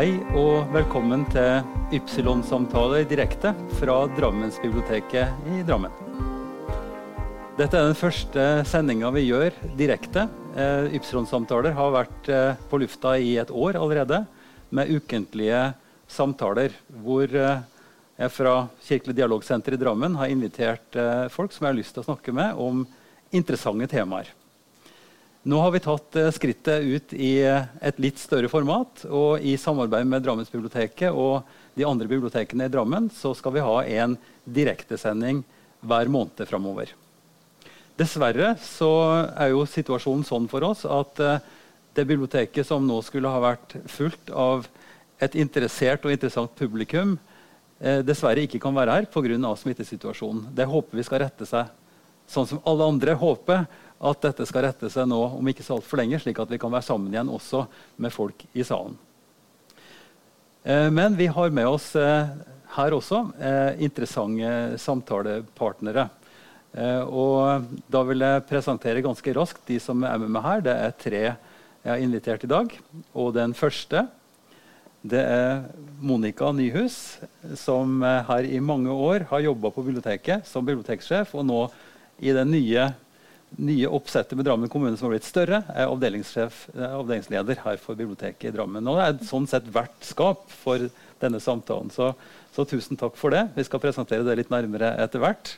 Hei og velkommen til Ypsilon-samtaler direkte fra Drammensbiblioteket i Drammen. Dette er den første sendinga vi gjør direkte. Eh, Ypsilon-samtaler har vært eh, på lufta i et år allerede med ukentlige samtaler hvor eh, jeg fra Kirkelig dialogsenter i Drammen har invitert folk som jeg har lyst til å snakke med om interessante temaer. Nå har vi tatt uh, skrittet ut i uh, et litt større format. Og i samarbeid med Drammensbiblioteket og de andre bibliotekene i Drammen så skal vi ha en direktesending hver måned framover. Dessverre så er jo situasjonen sånn for oss at uh, det biblioteket som nå skulle ha vært fullt av et interessert og interessant publikum, dessverre ikke kan være her pga. smittesituasjonen. Det håper vi skal rette seg sånn som alle andre håper at dette skal rette seg nå om ikke så altfor lenge, slik at vi kan være sammen igjen også med folk i salen. Eh, men vi har med oss eh, her også eh, interessante samtalepartnere. Og da vil jeg presentere ganske raskt de som er med meg her. Det er tre jeg har invitert i dag. Og den første det er Monica Nyhus, som her i mange år har jobba på biblioteket som biblioteksjef, og nå i den nye nye oppsettet med Drammen kommune som har blitt større, er avdelingssjef, avdelingsleder her for biblioteket i Drammen. Og det er sånn sett vertskap for denne samtalen. Så, så, tusen takk for det. Vi skal presentere det litt nærmere etter hvert.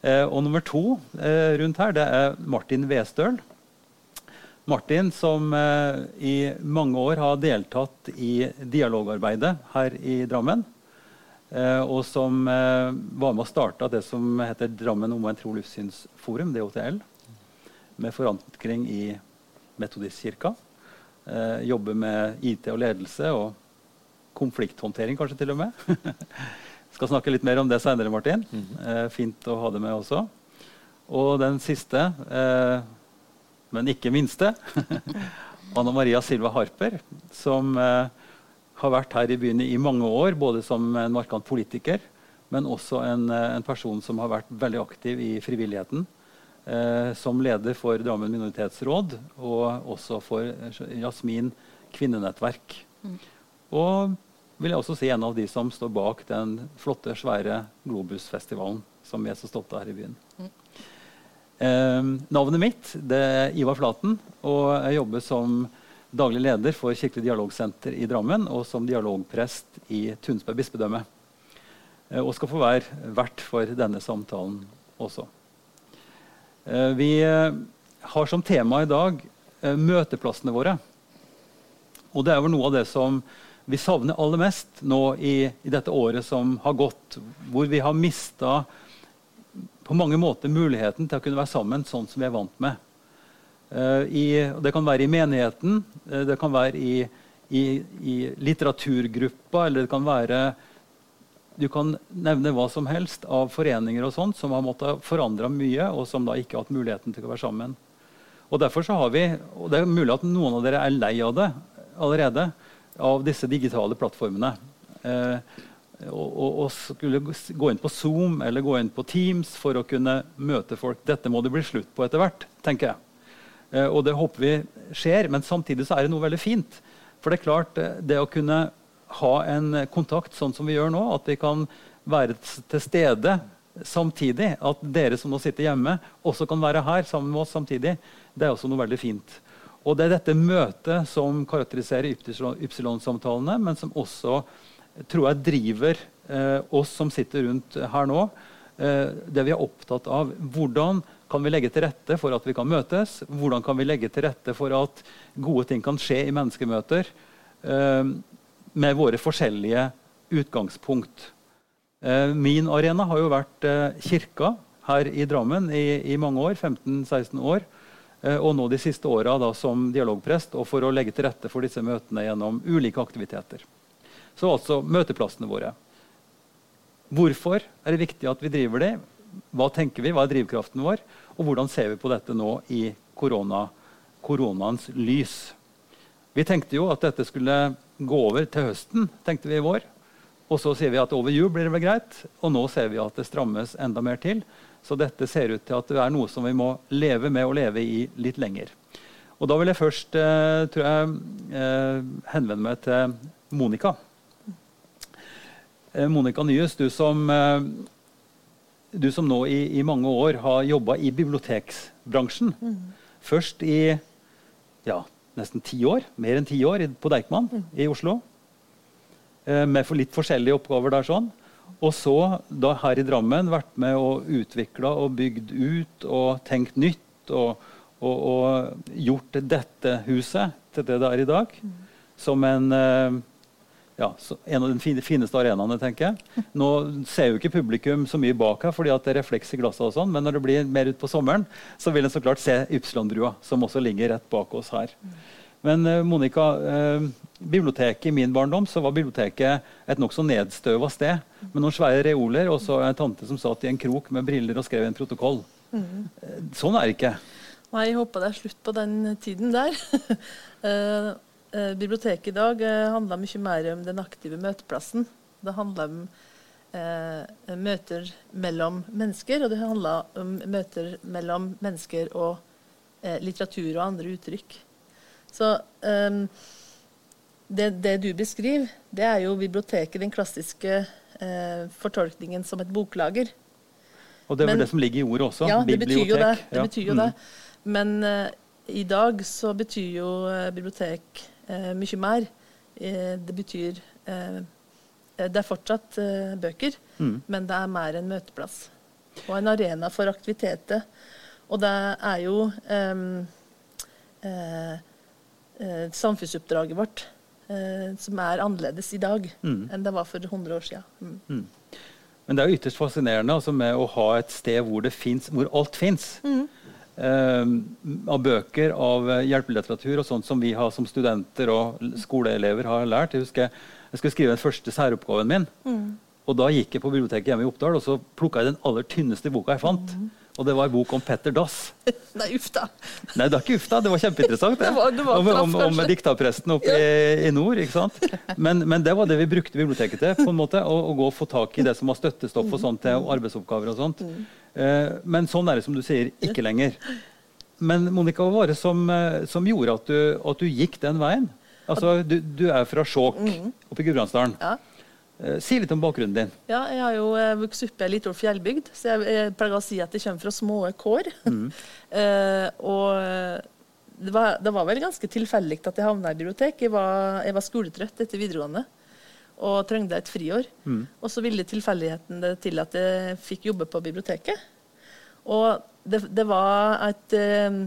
Eh, og nummer to eh, rundt her det er Martin Westøl. Martin som eh, i mange år har deltatt i dialogarbeidet her i Drammen. Eh, og som eh, var med og starta det som heter Drammen omvendt tro livssynsforum, DOTL med forankring i Metodistkirka. Eh, jobber med IT og ledelse og konflikthåndtering, kanskje til og med. Skal snakke litt mer om det seinere, Martin. Mm -hmm. eh, fint å ha det med også. Og den siste, eh, men ikke minste, Anna Maria Silva Harper, som eh, har vært her i byen i mange år, både som en markant politiker, men også en, eh, en person som har vært veldig aktiv i frivilligheten som leder for Drammen minoritetsråd, og også for Jasmin kvinnenettverk. Mm. Og vil jeg også si en av de som står bak den flotte, svære Globusfestivalen som vi er så stolte av her i byen. Mm. Eh, navnet mitt er Ivar Flaten, og jeg jobber som daglig leder for Kirkelig dialogsenter i Drammen og som dialogprest i Tunsberg bispedømme. Eh, og skal få være vert for denne samtalen også. Eh, vi eh, har som tema i dag eh, møteplassene våre. Og det er vel noe av det som vi savner aller mest nå i, i dette året som har gått, hvor vi har mista på mange måter muligheten til å kunne være sammen sånn som vi er vant med. I, det kan være i menigheten, det kan være i, i, i litteraturgruppa, eller det kan være du kan nevne hva som helst av foreninger og sånt som har måttet forandre mye, og som da ikke har hatt muligheten til å være sammen. Og derfor så har vi, og Det er mulig at noen av dere er lei av det allerede, av disse digitale plattformene. Eh, og, og, og, skulle gå inn på Zoom eller gå inn på Teams for å kunne møte folk. Dette må det bli slutt på etter hvert, tenker jeg. Eh, og det håper vi skjer, men samtidig så er det noe veldig fint. For det er klart, eh, det å kunne ha en kontakt sånn som vi gjør nå. At vi kan være til stede samtidig. At dere som nå sitter hjemme, også kan være her sammen med oss samtidig. Det er også noe veldig fint. Og det er dette møtet som karakteriserer Ypsilon-samtalene, men som også tror jeg driver eh, oss som sitter rundt her nå. Eh, det vi er opptatt av. Hvordan kan vi legge til rette for at vi kan møtes? Hvordan kan vi legge til rette for at gode ting kan skje i menneskemøter? Eh, med våre forskjellige utgangspunkt. Eh, min arena har jo vært eh, kirka her i Drammen i, i mange år, 15-16 år. Eh, og nå de siste åra som dialogprest og for å legge til rette for disse møtene gjennom ulike aktiviteter. Så altså møteplassene våre. Hvorfor er det viktig at vi driver det? Hva tenker vi? Hva er drivkraften vår? Og hvordan ser vi på dette nå i korona, koronaens lys? Vi tenkte jo at dette skulle gå over til høsten, tenkte vi i vår. Og så sier vi at over jul blir det vel greit. Og nå ser vi at det strammes enda mer til. Så dette ser ut til at det er noe som vi må leve med og leve i litt lenger. Og da vil jeg først eh, tror jeg, eh, henvende meg til Monica. Eh, Monica Nyhus, du som, du som nå i, i, mange år har jobba i biblioteksbransjen. Mm. Først i ja, nesten ti år, mer enn ti år, på Deichman mm. i Oslo. Eh, med for litt forskjellige oppgaver der. sånn. Og så da her i Drammen vært med og utvikla og bygd ut og tenkt nytt. Og, og, og, gjort dette huset til det det er i dag. Mm. Som en, eh, ja, en av de fineste arenaene, tenker jeg. Nå ser jo ikke publikum så mye bak her, fordi at det er refleks i glasset og sånn, men når det blir mer utpå sommeren, så vil en så klart se Ypsilon-brua, som også ligger rett bak oss her. Men uh, Monica, uh, biblioteket i min barndom så var biblioteket et nokså nedstøva sted med noen svære reoler og så en tante som satt i en krok med briller og skrev en protokoll. Mm. Sånn er det ikke. Nei, jeg håper det er slutt på den tiden der. uh, biblioteket i dag handler mye mer om den aktive møteplassen. Det handler om møter mellom mennesker, og det handler om møter mellom mennesker og litteratur og andre uttrykk. Så um, det, det, du beskriver, det er jo biblioteket, den klassiske uh, fortolkningen som et boklager. Og det er vel det som ligger i ordet også? Ja, det betyr jo det. det, betyr jo mm. det. Men uh, i dag så betyr jo bibliotek mye mer. det betyr Det er fortsatt bøker, mm. men det er mer en møteplass. Og en arena for aktiviteter. Og det er jo eh, samfunnsoppdraget vårt eh, som er annerledes i dag mm. enn det var for 100 år siden. Mm. Mm. Men det er jo ytterst fascinerende altså, med å ha et sted hvor, det finnes, hvor alt fins. Mm. Eh, av bøker, av eh, hjelpelitteratur og sånt som vi har som studenter og skoleelever har lært. Jeg husker jeg skulle skrive den første særoppgaven min. Mm. Og da gikk jeg på biblioteket hjemme i Oppdal og så plukka jeg den aller tynneste boka jeg fant. Mm. Og det var en bok om Petter Dass. Nei, uff da. Nei, det er ikke uff da. Det var kjempeinteressant. Det. det, var, det var om, om, om diktapresten oppe i, i, nord. ikke sant? Men, men, det var det vi brukte biblioteket til. på en måte, Å, gå og få tak i det som var støttestoff og sånt til arbeidsoppgaver og sånt. Mm. Eh, men sånn er det, som du sier, ikke lenger. Men Monica, hva var det som, eh, som gjorde at du, at du, gikk den veien? Altså, Du, du er fra Skjåk mm. oppe i Gudbrandsdalen. Ja. Eh, si litt om bakgrunnen din. Ja, Jeg har jo vokst opp i ei lita fjellbygd, så jeg, jeg pleier å si at jeg kommer fra små kår. Mm. eh, og det var, det var, vel ganske tilfeldig at jeg havna i bibliotek. Jeg var, jeg var, skoletrøtt etter videregående og trengte et friår. Mm. Og så ville tilfeldigheten det til at jeg fikk jobbe på biblioteket. Og det, det var et eh,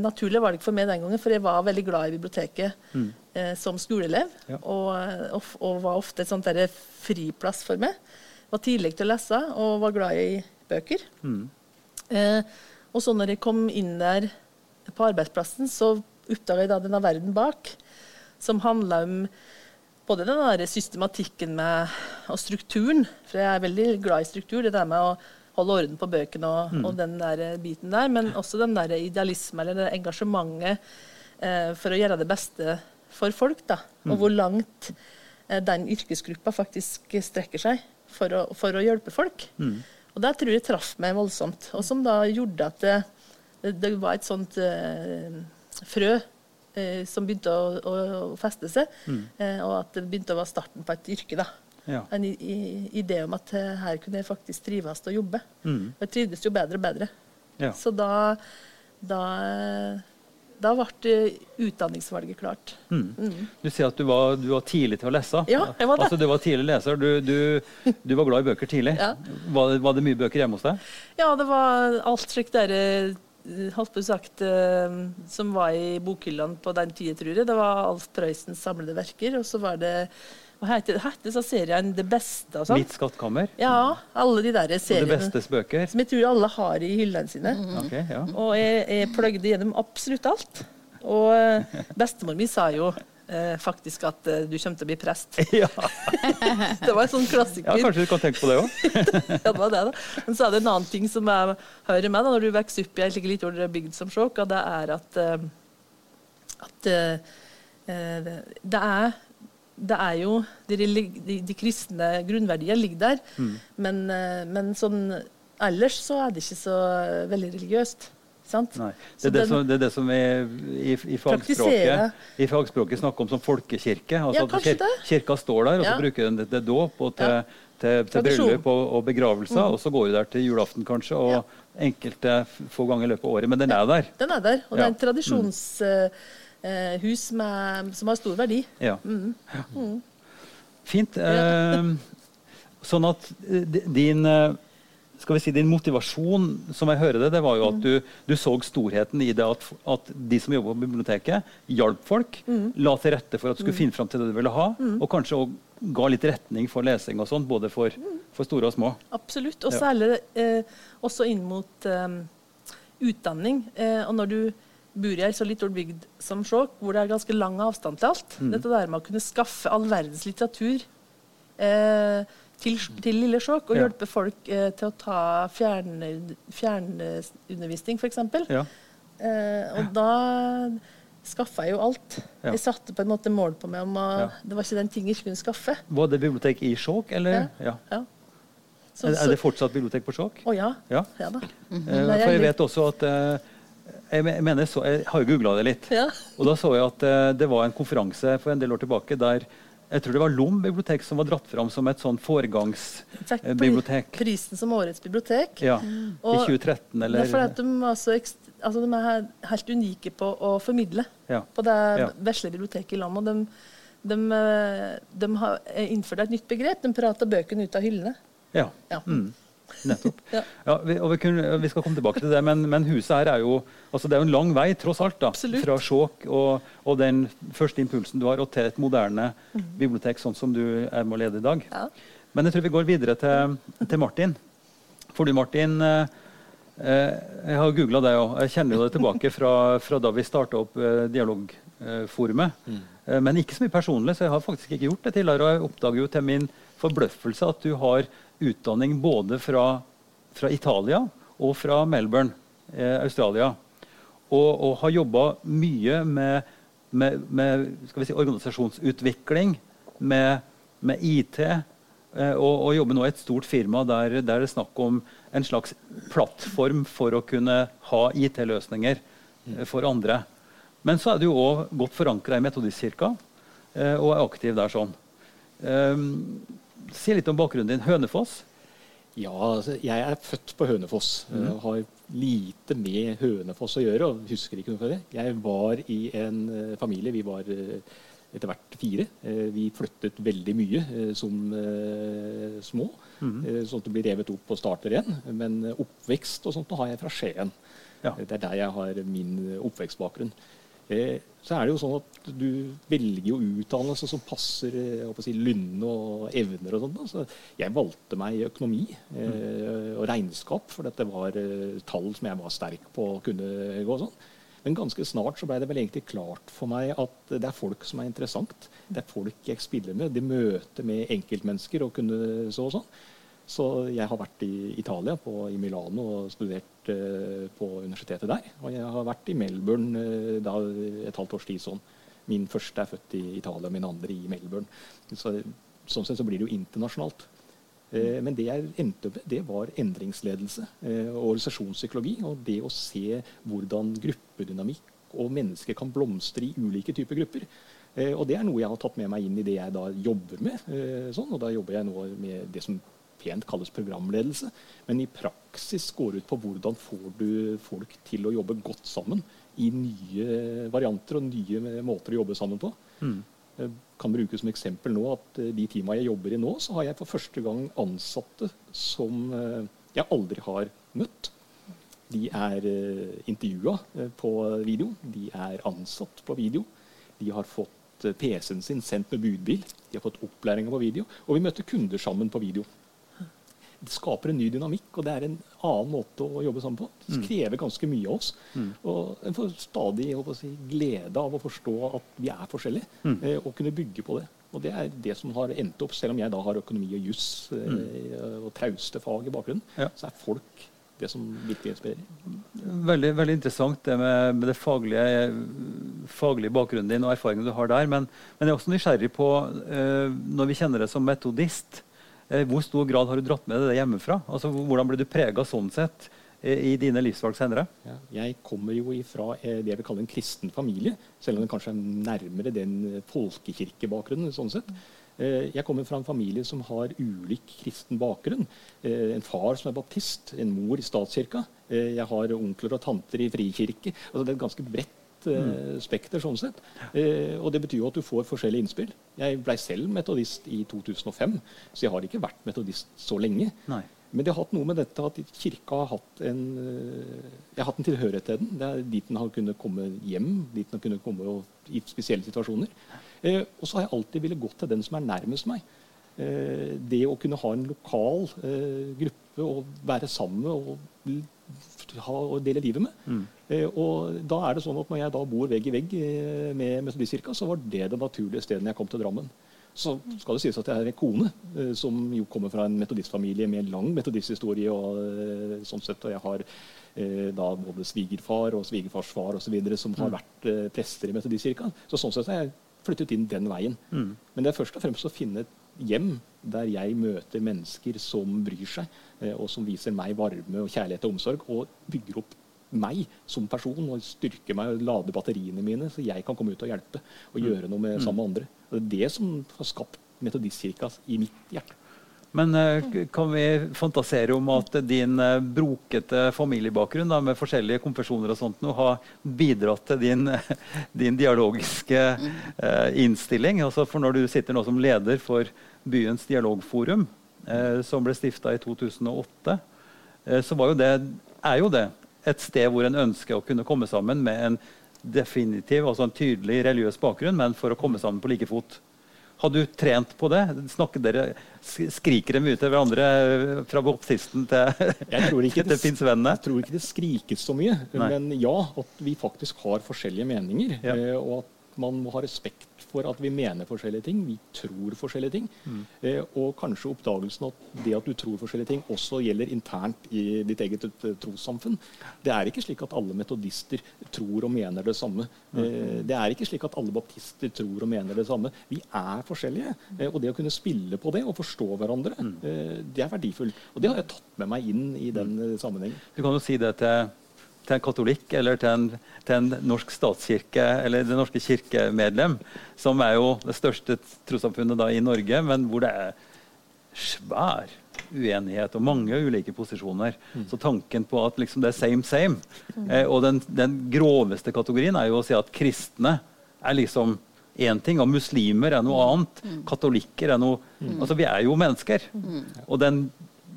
naturlig valg for meg den gangen, for jeg var veldig glad i biblioteket. Mm eh, som skoleelev. Ja. Og, og, og, var ofte et sånt der friplass for meg. Var tidlig til å lese og var glad i bøker. Mm. Eh, og så når jeg kom inn der på arbeidsplassen, så oppdaga jeg da denne verden bak, som handla om både den der systematikken med, og strukturen. For jeg er veldig glad i struktur. Det der med å holde orden på bøkene og, mm. og den der biten der. Men også den der idealisme eller det engasjementet eh, for å gjøre det beste for folk, da, og mm. hvor langt eh, den yrkesgruppa faktisk strekker seg for å, for å hjelpe folk. Mm. Og det tror jeg traff meg voldsomt, og som da gjorde at det, det var et sånt eh, frø eh, som begynte å, å, å feste seg, mm. eh, og at det begynte å være starten på et yrke. da. Ja. En idé om at eh, her kunne jeg faktisk trives og jobbe. Mm. Jeg trivdes jo bedre og bedre. Ja. Så da, da da ble utdanningsvalget klart. Mm. Mm. Du sier at du var, du var, tidlig til å lese. Ja, jeg var det. Altså, du var tidlig leser. Du, du, du var glad i bøker tidlig. Ja. Var, var, det mye bøker hjemme hos deg? Ja, det var alt slikt der eh, holdt på sagt, eh, som var i bokhyllene på den tida, tror jeg. Det var Alf Prøysens samlede verker, og så var det hva heter, heter så serien Det beste? og sånn? Mitt skattkammer? Ja, alle de der seriene. Og det bestes bøker? Som jeg tror alle har i hyllene sine. Mm. Okay, ja. Og jeg, jeg pløgde gjennom absolutt alt. Og eh, bestemor mi sa jo eh, faktisk at eh, du kommer til å bli prest. Ja. det var en sånn klassiker. Ja, Kanskje du kan tenke på det òg? ja, det var det, da. Men så er det en annen ting som jeg hører med da, når du vokser opp i ei like lita bygd som Skjåk, og det er at, eh, at eh, det er det er jo De, de, de kristne grunnverdiene ligger der, mm. men, eh, men, sånn ellers så er det ikke så veldig religiøst. Sant? Nei. Det er det, den- som, det er det som vi i, i, fagspråket, i fagspråket snakker om som folkekirke. Altså Ja, at kir. Kirka står der, og så Ja. bruker den det til dåp og til, Ja. til, til bryllup og, og begravelser. Og så går du der til julaften, kanskje, og Ja. enkelte få ganger i løpet av året. Men den er der. Den er der. Og det er et tradisjonshus med- som har stor verdi. Ja. Mm. Fint. Uh, sånn at din eh, skal vi si, din motivasjon, som jeg hører det, det var jo at du, du så storheten i det at, at de som jobber på biblioteket, hjalp folk, la til rette for at du skulle finne fram til det du ville ha, og kanskje også ga litt retning for lesing og sånn, både for, for store og små. Absolutt. Og særlig eh, også inn mot eh, utdanning. Eh, og når du bor i ei så liten bygd som Skjåk, hvor det er ganske lang avstand til alt, dette der med å kunne skaffe all verdens litteratur eh, til, til lille Skjåk, og Ja. hjelpe folk eh, til å ta fjern- fjernundervisning, f.eks. Ja. Eh, og da skaffa jeg jo alt. Ja. Jeg satte på en måte mål på meg om å Ja. Det var ikke den ting jeg ikke kunne skaffe. Var det bibliotek i Skjåk, eller? Ja. Ja. Så- Er, er det fortsatt bibliotek på Skjåk? Å ja. Ja. ja da. Mm -hmm. jeg for jeg vet- også at eh, jeg, mener så, jeg har jo googla det litt. Ja. Og da så jeg at eh, det var en konferanse for en del år tilbake der jeg tror det var Lom bibliotek som var dratt fram som et sånn Fikk foregangsbibliotek. prisen som årets bibliotek. Ja, I 2013, eller Det er fordi at de, var så ekst, altså de er helt unike på å formidle Ja. på det Ja. vesle biblioteket i landet. Og de, de, eh, de har innført et nytt begrep. De prater bøkene ut av hyllene. Ja. Ja. Mm. Nettopp. Ja. Ja, vi, og vi, kunne, vi skal komme tilbake til det, men, men huset her er jo altså det er jo en lang vei, tross alt. da, Absolutt. Fra Skjåk og, og den første impulsen du har, og til et moderne mm. bibliotek sånn som du er med å lede i dag. Ja. Men jeg tror vi går videre til, til Martin. For du, Martin, eh, eh, jeg har googla deg òg. Jeg kjenner jo deg tilbake fra, fra da vi starta opp eh, Dialogforumet. Eh, men ikke så mye personlig, så jeg har faktisk ikke gjort det tidligere. Og jeg oppdager jo til min forbløffelse at du har utdanning både fra, fra Italia og fra Melbourne, eh, Australia. Og, og har jobba mye med, med, med si, organisasjonsutvikling, med, med IT. eh, Og, og jobber nå i et stort firma der, der det er snakk om en slags plattform for å kunne ha IT-løsninger eh, for andre. Men så er du òg godt forankra i Metodistkirka eh, og er aktiv der sånn. Um, si litt om bakgrunnen din. Hønefoss. Ja, altså, jeg er født på Hønefoss. Mm. Jeg har lite med Hønefoss å gjøre. og husker ikke noe for det. Jeg var i en eh, familie. Vi var eh, etter hvert fire. Eh, vi flyttet veldig mye som små. Eh, sånn at det blir revet opp og starter igjen. Men oppvekst og sånt har jeg fra Skien. Ja. Det er der jeg har min oppvekstbakgrunn. Eh, så er det jo sånn at du velger jo utdannelse som passer eh, si, lynne og evner og sånt. Så jeg valgte meg økonomi eh, og regnskap, for dette var tall som jeg var sterk på å kunne gå sånn. Men ganske snart så ble det vel egentlig klart for meg at det er folk som er interessant. Det er folk jeg spiller med. De møter med enkeltmennesker og kunne så og sånn. Så jeg har vært i Italia, på, i Milano, og studert eh, på universitetet der. Og jeg har vært i Melbourne eh, da et halvt års tid sånn. Min første er født i Italia, min andre i Melbourne. Så, sånn sett så blir det jo internasjonalt. Eh, men det jeg endte med, det var endringsledelse eh, og organisasjonspsykologi. Og det å se hvordan gruppedynamikk og mennesker kan blomstre i ulike typer grupper. Eh, og det er noe jeg har tatt med meg inn i det jeg da jobber med. Eh, sånn, og da jobber jeg nå med det som pent kalles programledelse. Men i praksis går ut på hvordan får du folk til å jobbe godt sammen i nye varianter og nye måter å jobbe sammen på. Mm. Jeg kan bruke som eksempel nå at eh, de teama jeg jobber i nå, så har jeg for første gang ansatte som eh, jeg aldri har møtt. De er uh, intervjua eh, på video. De er ansatt på video. De har fått eh, PC-en sin sendt med budbil. De har fått opplæringa på video. Og vi møter kunder sammen på video. Det skaper en ny dynamikk, og det er en annen måte å jobbe sammen på. Det krever ganske mye av oss. Og en får stadig si, glede av å forstå at vi er forskjellige, eh, og kunne bygge på det. Og det er det som har endt opp, selv om jeg da har økonomi og juss eh, og trauste fag i bakgrunnen, Ja. så er folk det som virkelig inspirerer. Veldig, veldig interessant det med, med det faglige, faglige bakgrunnen din og erfaringene du har der. Men, men jeg er også nysgjerrig på, eh, når vi kjenner deg som metodist, eh, hvor stor grad har du dratt med deg det hjemmefra? Altså, Hvordan ble du prega sånn sett i dine livsvalg senere? Ja, jeg kommer jo ifra det jeg vil kalle en kristen familie, selv om den kanskje er nærmere den folkekirkebakgrunnen. sånn sett. Jeg kommer fra en familie som har ulik kristen bakgrunn. En far som er baptist, en mor i statskirka. Jeg har onkler og tanter i frikirke. Altså det er et ganske bredt mm. spekter. sånn sett. Eh, og Det betyr jo at du får forskjellige innspill. Jeg blei selv metodist i 2005, så jeg har ikke vært metodist så lenge. Nei. Men det har hatt noe med dette at kirka har hatt en, jeg har hatt en tilhørighet til den. Det er dit den har kunnet komme hjem, dit den har kunnet komme og, i spesielle situasjoner. Eh, og så har jeg alltid ville gått til den som er nærmest meg. Eh, det å kunne ha en lokal eh, gruppe og være sammen med og ha, og dele livet med. Mm. Eh, og da er det sånn at Når jeg da bor vegg i vegg eh, med Metodistkirka, så var det det naturlige stedet jeg kom til Drammen. Så skal det sies at jeg er en kone eh, som jo kommer fra en metodistfamilie med en lang metodisthistorie. Og, sånn sett, og jeg har da både svigerfar og svigerfars far og så videre, som har mm. vært prester i Metodistkirka. Så sånn sett har jeg flyttet inn den veien. Mm. Men det er først og fremst å finne et hjem der jeg møter mennesker som bryr seg, og som viser meg varme og kjærlighet og omsorg, og bygger opp meg som person og styrker meg og lader batteriene mine, så jeg kan komme ut og hjelpe og mm. gjøre noe med, sammen med andre. Og det er det som har skapt Metodistkirka i mitt hjerte. Men eh, kan vi fantasere om at din eh, brokete familiebakgrunn da, med forskjellige konfesjoner og sånt, nå har bidratt til din, din dialogiske eh, innstilling? Altså for Når du sitter nå som leder for byens dialogforum, eh, som ble stifta i 2008, eh, så var jo det, er jo det et sted hvor en ønsker å kunne komme sammen med en definitiv, altså en tydelig religiøs bakgrunn, men for å komme sammen på like fot. Har du trent på det? Snakker dere, skriker dere mye til hverandre fra baptisten til, til pinnsvennene? Jeg tror ikke det skrikes så mye. Nei. Men ja, at vi faktisk har forskjellige meninger. Ja. Eh, og at man må ha respekt for at vi mener forskjellige ting. Vi tror forskjellige ting. Mm. Eh, og kanskje oppdagelsen at det at du tror forskjellige ting, også gjelder internt i ditt eget eh, trossamfunn. Det er ikke slik at alle metodister tror og mener det samme. Mm. Eh, det er ikke slik at alle baptister tror og mener det samme. Vi er forskjellige. Eh, og det å kunne spille på det og forstå hverandre, mm. Eh, det er verdifullt. Og det har jeg tatt med meg inn i den mm. sammenhengen. Du kan jo si det til til en katolikk eller til en, til en, norsk statskirke eller Det norske kirkemedlem, som er jo det største trossamfunnet i Norge, men hvor det er svær uenighet og mange ulike posisjoner. Mm. Så tanken på at liksom det er same, same mm. eh, Og den, den, groveste kategorien er jo å si at kristne er liksom én ting, og muslimer er noe mm. annet. Mm. Katolikker er noe mm. Altså, vi er jo mennesker. Og den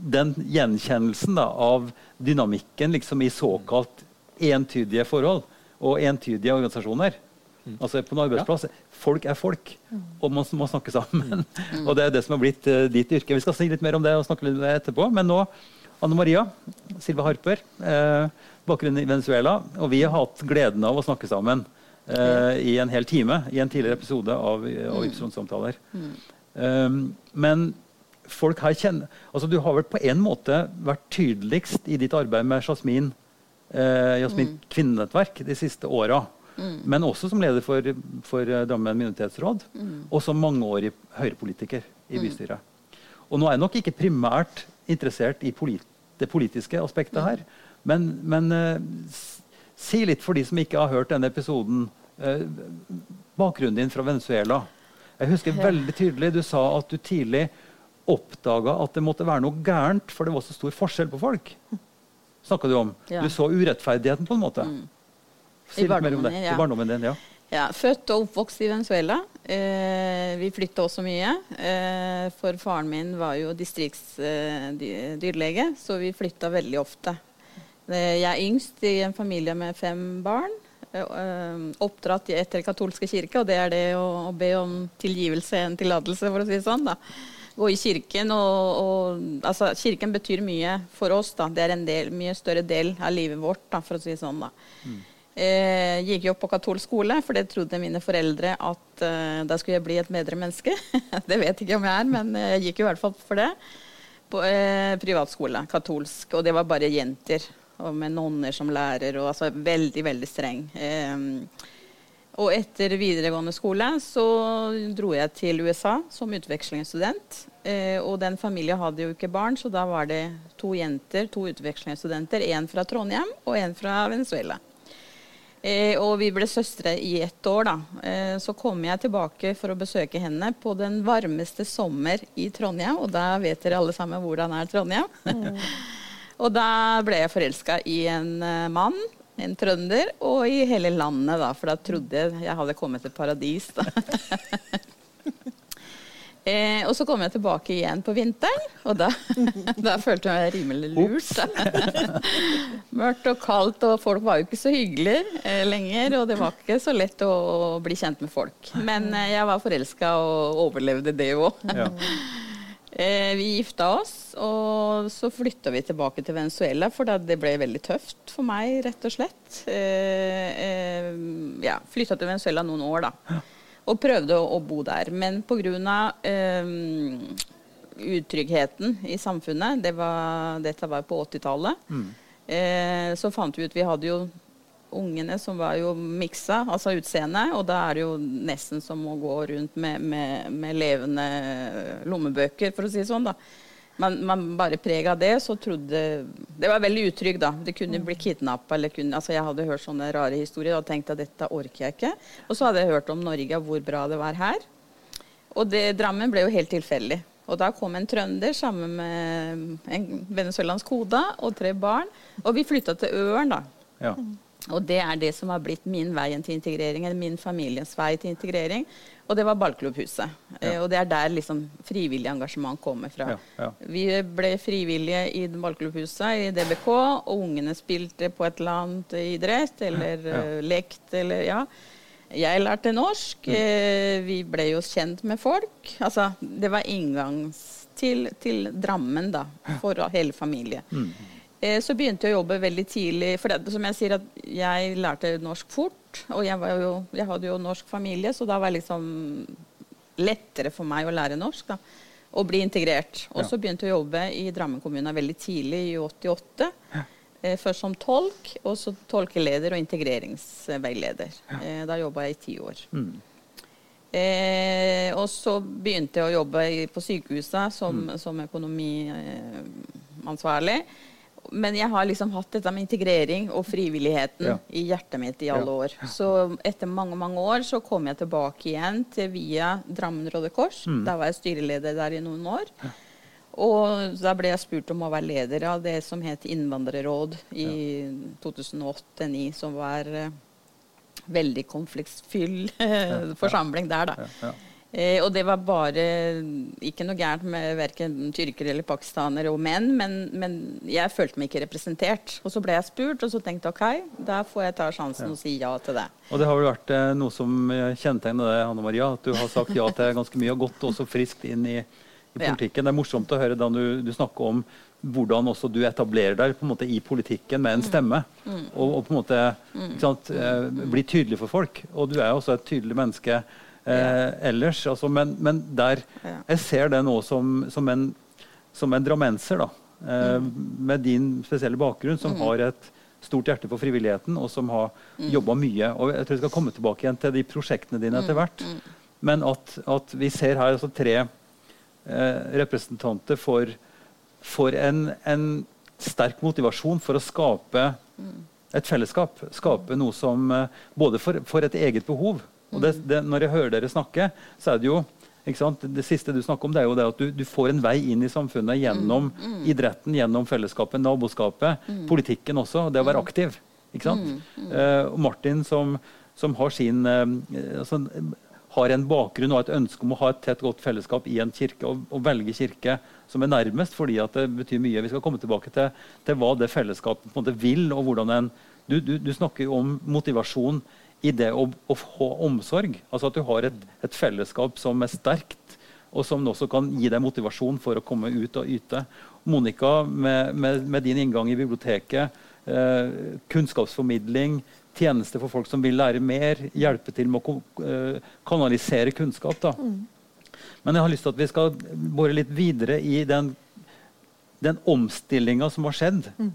den gjenkjennelsen da, av dynamikken liksom, i såkalt entydige forhold og entydige organisasjoner. Mm. Altså på en arbeidsplass, ja. Folk er folk, mm. og man må snakke sammen. Mm. og Det er det som har blitt uh, ditt yrke. Vi skal si litt mer om det og snakke litt om det etterpå. Men nå, Anne Maria Silva Harper, eh, bakgrunn i Venezuela. Og vi har hatt gleden av å snakke sammen eh, i en hel time i en tidligere episode av, av Ypsilon-samtaler. Mm. Um, men folk her kjenner altså Du har vel på en måte vært tydeligst i ditt arbeid med Jasmin, eh, Jasmin mm. kvinnenettverk de siste åra. Mm. Men også som leder for, for eh, Drammen minoritetsråd. Mm. Og som mangeårig høyrepolitiker i mm. bystyret. Og nå er jeg nok ikke primært interessert i polit det politiske aspektet her. Men, men eh, si litt for de som ikke har hørt denne episoden. Eh, bakgrunnen din fra Venezuela. Jeg husker veldig tydelig du sa at du tidlig oppdaga at det måtte være noe gærent, for det var så stor forskjell på folk. Snakka du om. Ja. Du så urettferdigheten, på en måte. Mm. Si litt mer om det. Ja. I barndommen din, ja. ja. Født og oppvokst i Venezuela. Eh, vi flytta også mye. Eh, for faren min var jo distriktsdyrlege, eh, så vi flytta veldig ofte. Eh, jeg er yngst i en familie med fem barn. Eh, eh, oppdratt etter katolske kirke, og det er det å, å be om tilgivelse en tillatelse, for å si det sånn. da gå i kirken. Og, og, altså, kirken betyr mye for oss. Da. Det er en del, mye større del av livet vårt, da, for å si det sånn. da. Mm. Eh, gikk jo på katolsk skole, for det trodde mine foreldre at eh, da skulle jeg bli et bedre menneske. det vet ikke om jeg er, men jeg gikk jo i hvert fall for det. På eh, privatskole, katolsk, og det var bare jenter. Og med nonner som lærer, og altså veldig, veldig streng. Eh, Og etter videregående skole så dro jeg til USA som utvekslingsstudent. Eh, og den familien hadde jo ikke barn, så da var det to jenter, to utvekslingsstudenter. En fra Trondheim og en fra Venezuela. Eh, og vi ble søstre i ett år, da. Eh, så kom jeg tilbake for å besøke henne på den varmeste sommer i Trondheim. Og da vet dere alle sammen hvordan er Trondheim. Mm. og da ble jeg forelska i en uh, mann, en trønder, og i hele landet, da. For da trodde jeg jeg hadde kommet til paradis, da. Eh, og så kom jeg tilbake igjen på vinteren, og da, da følte jeg meg rimelig lurt. Mørkt og kaldt, og folk var jo ikke så hyggelige eh, lenger. Og det var ikke så lett å, å bli kjent med folk. Men eh, jeg var forelska og overlevde det òg. Eh, vi gifta oss, og så flytta vi tilbake til Venezuela, for det ble veldig tøft for meg, rett og slett. Eh, eh, ja, flytta til Venezuela noen år, da og prøvde å, bo der. Men pga. Utryggheten i samfunnet, det var, dette var på 80-tallet, mm. eh, så fant vi ut Vi hadde jo ungene som var jo miksa, altså utseende, og da er det jo nesten som å gå rundt med, med, med levende lommebøker, for å si det sånn. da man, man bare preg av det, så trodde Det var veldig utrygg, da. Det kunne bli kidnappa eller kunne Altså, jeg hadde hørt sånne rare historier og tenkte at dette orker jeg ikke. Og så hadde jeg hørt om Norge, og hvor bra det var her. Og det, Drammen ble jo helt tilfeldig. Og da kom en trønder sammen med en venezuelansk kode og tre barn. Og vi flytta til Øren, da. Ja. Og det er det som har blitt min vei til integrering, eller min familiens vei til integrering. Og det var ballklubbhuset. Ja. Eh, og det er der liksom frivillig engasjement kommer fra. Ja, ja. Vi ble frivillige i ballklubbhuset i DBK, og ungene spilte på et eller annet idrett eller uh, lekt eller ja. Jeg lærte norsk. Mm. Eh, vi ble jo kjent med folk. Altså, det var inngangs til, til Drammen da, for hele familien. Mm. Eh, så begynte jeg å jobbe veldig tidlig. For det, som jeg sier, at jeg lærte norsk fort. Og jeg, jo, jeg, hadde jo norsk familie, så da var det liksom lettere for meg å lære norsk. da, Og bli integrert. Og så begynte jeg å jobbe i Drammen kommune veldig tidlig, i 88. Ja. Eh, først som tolk, og så tolkeleder og integreringsveileder. Ja. Eh, da jobba jeg i ti år. Mm. Eh, og så begynte jeg å jobbe på sykehuset som, mm. som økonomiansvarlig. Eh, men jeg har liksom hatt dette med integrering og frivilligheten ja. i hjertet mitt i alle ja. år. Så etter mange mange år så kom jeg tilbake igjen til via Drammen Røde Kors. Mm. Da var jeg styreleder der i noen år. Ja. Og da ble jeg spurt om å være leder av det som het Innvandrerråd i 2008-2009, som var uh, veldig konfliktfyll forsamling der, da. Eh, og det var bare ikke noe gærent med verken tyrkere eller pakistanere og menn, men, men, jeg følte meg ikke representert. Og så ble jeg spurt, og så tenkte jeg OK, da får jeg ta sjansen ja. og si ja til det. Og det har vel vært eh, noe som kjennetegner deg, Hanne Maria, at du har sagt ja til ganske mye og gått også friskt inn i, i politikken. Ja. Det er morsomt å høre da du, du snakker om hvordan også du etablerer deg på en måte i politikken med en mm. stemme. Mm. Og, og, på en måte mm. sant, eh, bli tydelig for folk. Og du er jo også et tydelig menneske eh, ellers. Altså, men, men, der Jeg ser det nå som, som, en, som en drammenser, da. Eh, mm. Med din spesielle bakgrunn, som mm. har et stort hjerte for frivilligheten, og som har mm. jobba mye. Og jeg tror jeg skal komme tilbake igjen til de prosjektene dine etter mm. hvert. Mm. Men at, at, vi ser her altså tre eh, representanter for, for en, en, sterk motivasjon for å skape et fellesskap. Skape noe som eh, Både for, for et eget behov, og det, det, når jeg hører dere snakke, så er det jo det siste du snakker om, det er jo det at du, du får en vei inn i samfunnet gjennom mm, mm. idretten, gjennom fellesskapet, naboskapet, mm. politikken også. Det å være mm. aktiv. ikke sant? Uh, og Martin som, som har sin uh, altså, har en bakgrunn og et ønske om å ha et tett, godt fellesskap i en kirke, og, og velge kirke som er nærmest, fordi at det betyr mye. Vi skal komme tilbake til, til hva det fellesskapet på en måte vil, og hvordan en du, du, du snakker jo om motivasjon i det å, å få omsorg. Altså at du har et, et, fellesskap som er sterkt, og som også kan gi deg motivasjon for å komme ut og yte. Monica, med, med, med din inngang i biblioteket, eh, kunnskapsformidling, tjenester for folk som vil lære mer, hjelpe til med å eh, kanalisere kunnskap. Da. Mm. Men jeg har lyst til at vi skal bore litt videre i den, den omstillinga som har skjedd. Mm.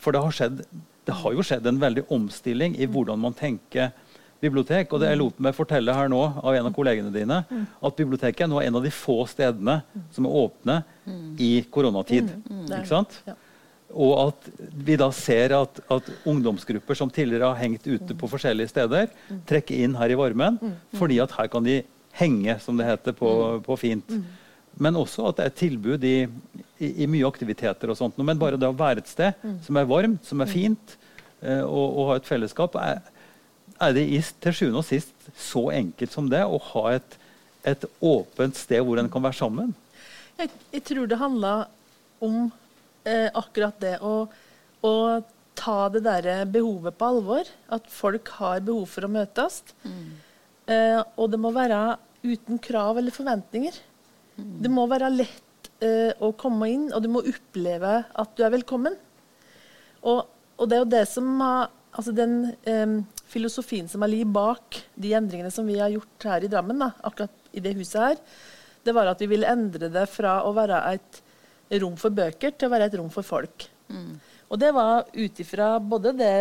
For det har skjedd det har jo skjedd en veldig omstilling i hvordan man tenker bibliotek. Og det jeg lot meg fortelle her nå av en av kollegene dine, at biblioteket er nå en av de få stedene som er åpne i koronatid. Ikke sant? Og at vi da ser at, at ungdomsgrupper som tidligere har hengt ute på forskjellige steder, trekker inn her i varmen, fordi at her kan de henge, som det heter på, på fint. Men også at det er tilbud i, i, i mye aktiviteter og sånt. Men bare det å være et sted som er varmt, som er fint, eh, og, og ha et fellesskap, er, er det i, til sjuende og sist så enkelt som det å ha et, et åpent sted hvor en kan være sammen. Jeg, jeg tror det handla om eh, akkurat det å, å ta det derre behovet på alvor. At folk har behov for å møtes. Eh, og det må være uten krav eller forventninger. Det må være lett eh, å komme inn, og du må oppleve at du er velkommen. Og, og det er jo det som har Altså den eh, filosofien som har ligget bak de endringene som vi har gjort her i Drammen, da, akkurat i det huset her, det var at vi ville endre det fra å være et rom for bøker til å være et rom for folk. Og det var ut ifra både det,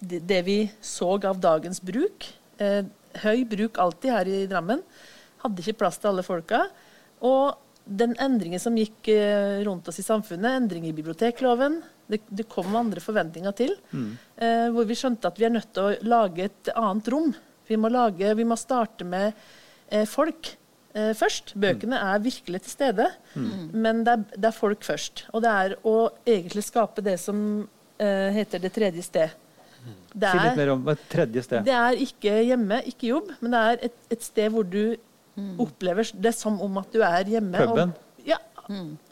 det, det vi så av dagens bruk. Eh, høy bruk alltid her i Drammen. Hadde ikke plass til alle folka. Og den endringen som gikk eh, rundt oss i samfunnet, endring i bibliotekloven, det, det kom andre forventninger til. Eh, hvor vi skjønte at vi er nødt til å lage et annet rom. Vi må, lage, vi må starte med eh, folk eh, først. Bøkene er virkelig til stede, men det er, det er folk først. Og det er å egentlig skape det som heter det tredje sted. Det Si litt er, mer om et tredje sted. det er ikke hjemme, ikke jobb, men det er et, et sted hvor du opplever det som om at du er hjemme. og- Puben? Ja.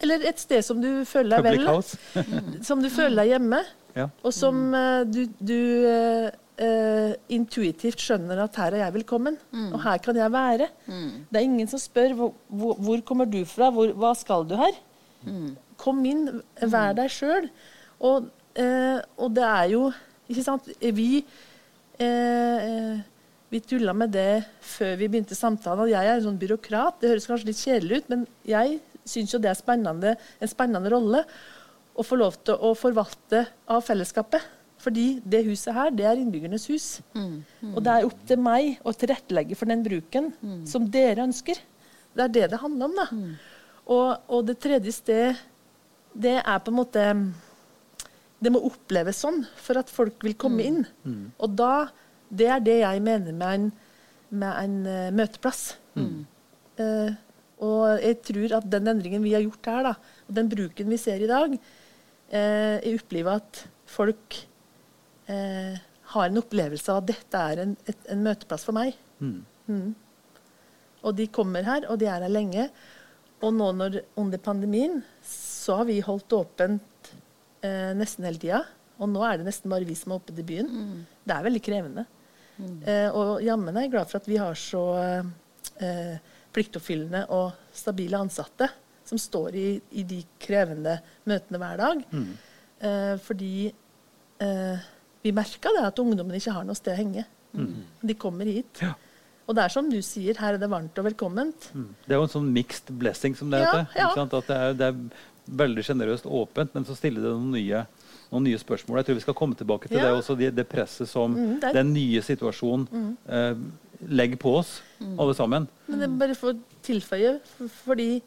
Eller et sted som du føler deg Public vel. house? Som du føler deg hjemme, Ja. og som uh, du, du uh, Uh, intuitivt skjønner at her er jeg velkommen, og her kan jeg være. Det er ingen som spør hvor, hvor, hvor kommer du fra, hvor, hva skal du her? Kom inn, vær deg sjøl. Og, uh, og det er jo Ikke sant Vi eh, vi tulla med det før vi begynte samtalen. Jeg er en sånn byråkrat. Det høres kanskje litt kjedelig ut, men jeg syns jo det er spennende, en spennende rolle å få lov til å forvalte av fellesskapet. Fordi det huset her, det er innbyggernes hus. Og det er opp til meg å tilrettelegge for den bruken som dere ønsker. Det er det det handler om, da. Og, og det tredje sted, det er på en måte Det må oppleves sånn for at folk vil komme inn. Og da Det er det jeg mener med en, med en eh, møteplass. Uh, og jeg tror at den endringen vi har gjort her, da, og den bruken vi ser i dag, eh, jeg opplever at folk eh, har en opplevelse av at dette er en, et, en møteplass for meg. Mm. Og de kommer her, og de er her lenge. Og nå når, under pandemien så har vi holdt åpent eh, nesten hele tida. Og nå er det nesten bare vi som er oppe i byen. Det er veldig krevende. Eh, og jammen er jeg glad for at vi har så eh, pliktoppfyllende og stabile ansatte som står i, i de krevende møtene hver dag. Eh, fordi eh, vi merka det at ungdommen ikke har noe sted å henge. De kommer hit. Ja. Og det er som du sier, her er det varmt og velkomment. Det er jo en sånn mixed blessing, som det Ja, heter. ja. Det er, det er veldig sjenerøst åpent, men så stiller det noen nye, noen nye spørsmål. Jeg tror vi skal komme tilbake til Ja. det også, det, det presset som Mm, den nye situasjonen eh, legger på oss, alle sammen. Men det er bare for å tilføye, for, fordi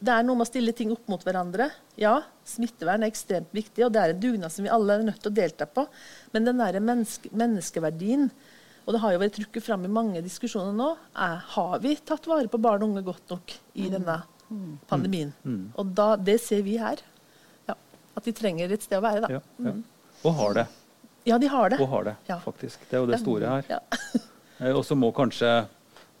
det er noe med å stille ting opp mot hverandre. Ja, smittevern er ekstremt viktig, og det er en dugnad som vi alle er nødt til å delta på. Men den der menneske, menneskeverdien, og det har jo vært trukket fram i mange diskusjoner nå, er, har vi tatt vare på barn og unge godt nok i denne pandemien? Og da, det ser vi her. Ja, at de trenger et sted å være, da. Ja, ja. Og har det. Ja, de har det. Og har det, Ja. faktisk. Det er jo det store her. Ja. Eh, Og så må kanskje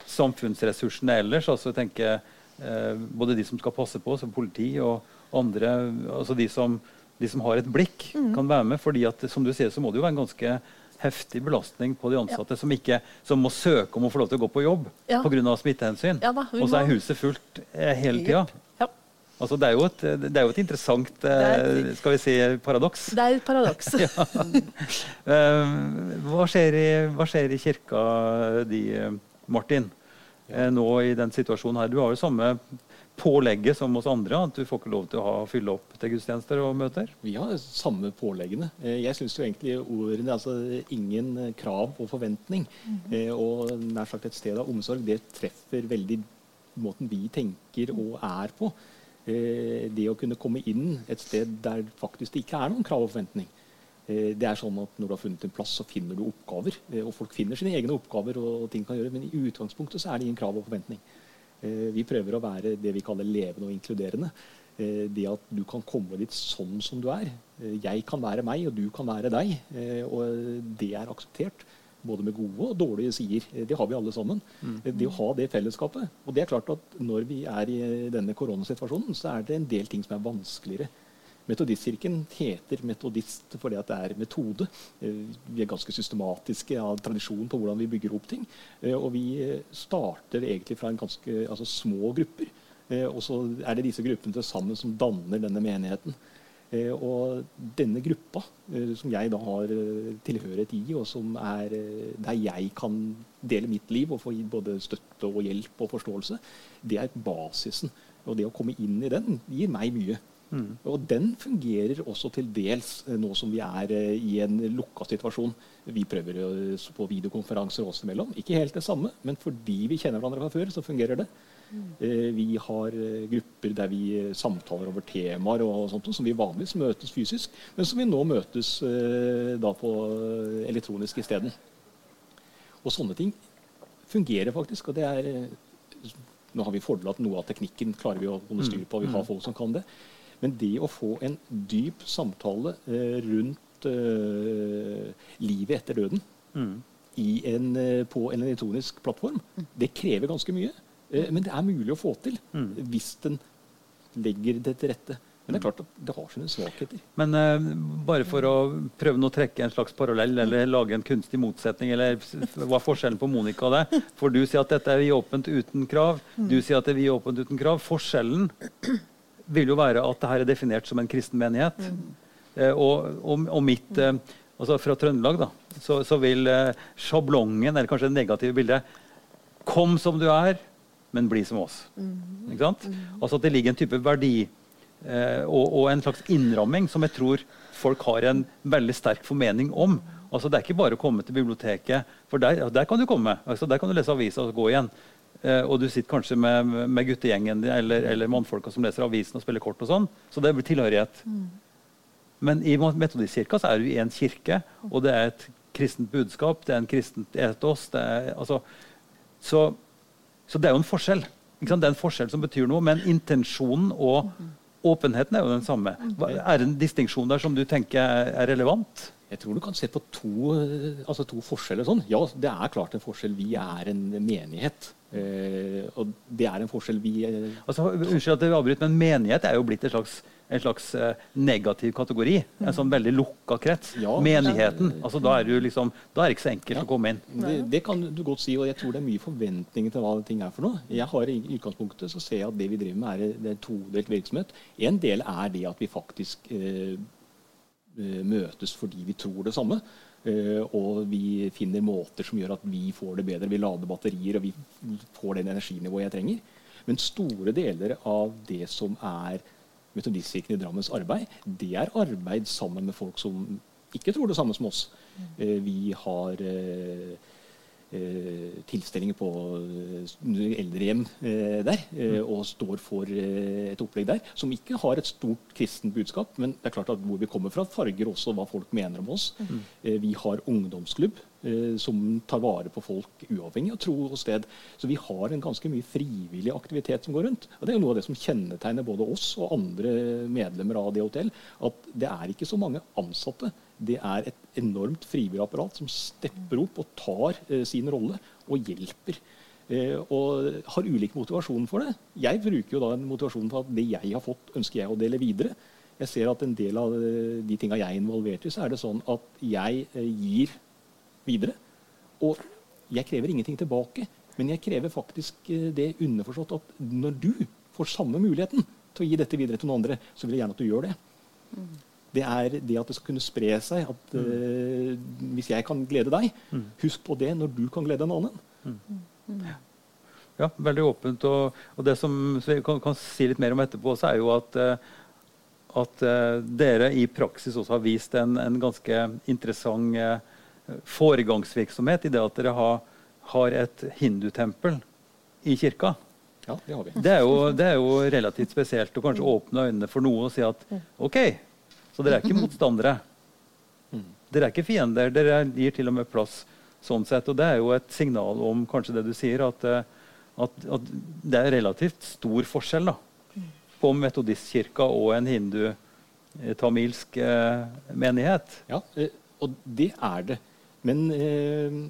samfunnsressursene ellers, altså tenke eh, både de som skal passe på, som politi og andre, altså de som, de som har et blikk, Mm. kan være med. fordi at som du sier, så må det jo være en ganske heftig belastning på de ansatte som, ikke, som må søke om å få lov til å gå på jobb Ja. av smittehensyn. Ja da, og så er huset fullt eh, hele tida. Altså, det, er jo et, det er jo et interessant eh, Det er- skal vi si, paradoks. Det er et paradoks. ja. hva, skjer i, hva skjer i kirka di, eh, Martin, eh, nå i den situasjonen her? Du har jo samme pålegget som oss andre? At du får ikke lov til å ha, fylle opp til gudstjenester og møter? Vi har samme påleggene. Eh, jeg syns jo egentlig ordene altså ingen krav og forventning mm. og nær sagt et sted av omsorg, det treffer veldig måten vi tenker og er på. Det å kunne komme inn et sted der faktisk det ikke er noen krav og forventning. Det er sånn at Når du har funnet en plass, så finner du oppgaver. Og folk finner sine egne oppgaver, og ting kan gjøre, men i utgangspunktet så er det ingen krav og forventning. Eh, vi prøver å være det vi kaller levende og inkluderende. Eh, det at du kan komme dit sånn som du er. Eh, jeg kan være meg, og du kan være deg. Og det er akseptert. Både med gode og dårlige sider. Det har vi alle sammen. Mm. Det å ha det fellesskapet. Og det er klart at når vi er i denne koronasituasjonen, så er det en del ting som er vanskeligere. Metodistkirken heter metodist fordi det er metode. Eh, vi er ganske systematiske av tradisjon på hvordan vi bygger opp ting. Eh, og vi starter egentlig fra en ganske altså små grupper. Eh, og så er det disse gruppene til sammen som danner denne menigheten. Og denne gruppa, som jeg da har tilhørighet i, og som er der jeg kan dele mitt liv og få både støtte og hjelp og forståelse, det er basisen. Og det å komme inn i den gir meg mye. Mm. Og den fungerer også til dels eh, nå som vi er eh, i en lukka situasjon. Vi prøver eh, på videokonferanser oss imellom. Ikke helt det samme, men fordi vi kjenner hverandre fra før, så fungerer det. Mm. Vi har grupper der vi samtaler over temaer og sånt, som vi vanligvis møtes fysisk, men som vi nå møtes da på elektronisk isteden. Og sånne ting fungerer faktisk. og det er nå har vi fordel at noe av teknikken klarer vi å holde styr på. Vi har mm. folk som kan det. Men det å få en dyp samtale eh, rundt eh, livet etter døden mm. en, eh, på en elektronisk plattform, mm. det krever ganske mye. Eh, men det er mulig å få til mm. hvis den legger det til rette. Men det er klart at det har sine svakheter. Men uh, bare for å prøve å trekke en slags parallell eller lage en kunstig motsetning, eller hva er forskjellen på Monica og det? For du sier at dette er vi åpent uten krav. Du sier at det er vi åpent uten krav. Forskjellen vil jo være at det her er definert som en kristen menighet. Mm. Eh, og, og, og, mitt eh, altså Fra Trøndelag da, så, så, vil eh, sjablongen, eller kanskje det negative bildet Kom som du er, men bli som oss. Mm. Ikke sant? Mm. Altså at det ligger en type verdi eh, og, og, en slags innramming som jeg tror folk har en veldig sterk formening om. Altså Det er ikke bare å komme til biblioteket, for der, der kan du komme. Altså der kan du lese avisa og gå igjen. Eh, og du sitter kanskje med, med guttegjengen eller, eller mannfolka som leser avisen og spiller kort. og sånn, Så det blir tilhørighet. Mm. Men i Metodistkirka så er du i en kirke, og det er et kristent budskap. Det er en kristent etos. Det er, altså, så, så, det er jo en forskjell. Det er en forskjell som betyr noe, men intensjonen og åpenheten er jo den samme. Er det en distinksjon der som du tenker er relevant? Jeg tror du kan se på to, altså to forskjeller. sånn. Ja, det er klart en forskjell. Vi er en menighet. Eh, og det er en forskjell vi eh, altså, Unnskyld at jeg avbryter, men menighet er jo blitt et slags, en slags uh, negativ kategori. En sånn veldig lukka krets. Ja, Menigheten. altså Da er det liksom, da er det ikke så enkelt ja, å komme inn. Det, det, kan du godt si, og jeg tror det er mye forventninger til hva ting er for noe. Jeg har I utgangspunktet så ser jeg at det vi driver med, er, det er todelt virksomhet. En del er det at vi faktisk eh, møtes fordi vi tror det samme. Uh, og vi finner måter som gjør at vi får det bedre. Vi lader batterier, og vi får den energinivået jeg trenger. Men store deler av det som er Metodistkirken i Drammens arbeid, det er arbeid sammen med folk som ikke tror det samme som oss. Uh, vi har uh, Eh, tilstelninger på eh, eldrehjem eh, der, og står for et opplegg der som ikke har et stort kristent budskap. Men det er klart at hvor vi kommer fra, farger også hva folk mener om oss. Mm. Vi har ungdomsklubb som tar vare på folk uavhengig av tro og sted. Så vi har en ganske mye frivillig aktivitet som går rundt. Og Det er jo noe av det som kjennetegner både oss og andre medlemmer av DHTL. At det er ikke så mange ansatte det er et enormt frivillig apparat som stepper opp og tar eh, sin rolle og hjelper. Eh, og har ulik motivasjon for det. Jeg bruker jo da en motivasjon for at det jeg har fått, ønsker jeg å dele videre. Jeg ser at en del av eh, de tinga jeg er involvert i, så er det sånn at jeg eh, gir videre. Og jeg krever ingenting tilbake. Men jeg krever faktisk eh, det underforstått at når du får samme muligheten til å gi dette videre til noen andre, så vil jeg gjerne at du gjør det. Mm det er det at det skal kunne spre seg. At uh, hvis jeg kan glede deg, mm. husk på det når du kan glede en annen. Mm. Ja. ja, veldig åpent. Og, og det som vi kan, kan, si litt mer om etterpå, også, er jo at, uh, at uh, dere i praksis også har vist en, en ganske interessant uh, foregangsvirksomhet i det at dere har, har et hindutempel i kirka. Ja, Det har vi. Det er, jo, det er jo relativt spesielt å kanskje åpne øynene for noe og si at OK, så dere er ikke motstandere. Dere er ikke fiender. Dere gir til og med plass sånn sett. Og det er jo et signal om kanskje det du sier, at, eh, at, at det er relativt stor forskjell da, på metodistkirka og en hindu-tamilsk eh, menighet. Ja, eh, og det er det. Men eh,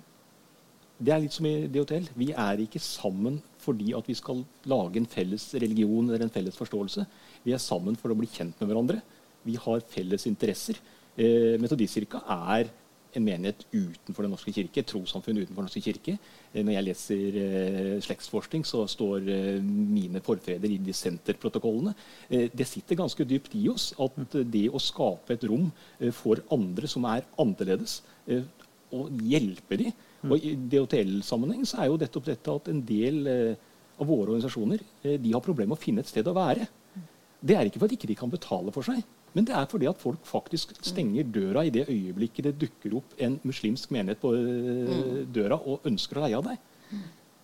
det er litt som i DHTL. Vi er ikke sammen fordi at vi skal lage en felles religion eller en felles forståelse. Vi er sammen for å bli kjent med hverandre. Vi har felles interesser. Eh, Metodistkirka er en menighet utenfor Den norske kirke, et trossamfunn utenfor Den norske kirke. Eh, når jeg leser eh, slektsforskning, så står eh, mine forfedre i dissenterprotokollene. Eh, det sitter ganske dypt i oss at det å skape et rom eh, for andre som er annerledes, og hjelpe dem og I DHTL-sammenheng så er jo dette, dette at en del eh, av våre organisasjoner eh, de har problemer med å finne et sted å være. Det er ikke fordi ikke de ikke kan betale for seg, men det er fordi at folk faktisk stenger døra i det øyeblikket det dukker opp en muslimsk menighet på eh, døra og ønsker å leie av deg.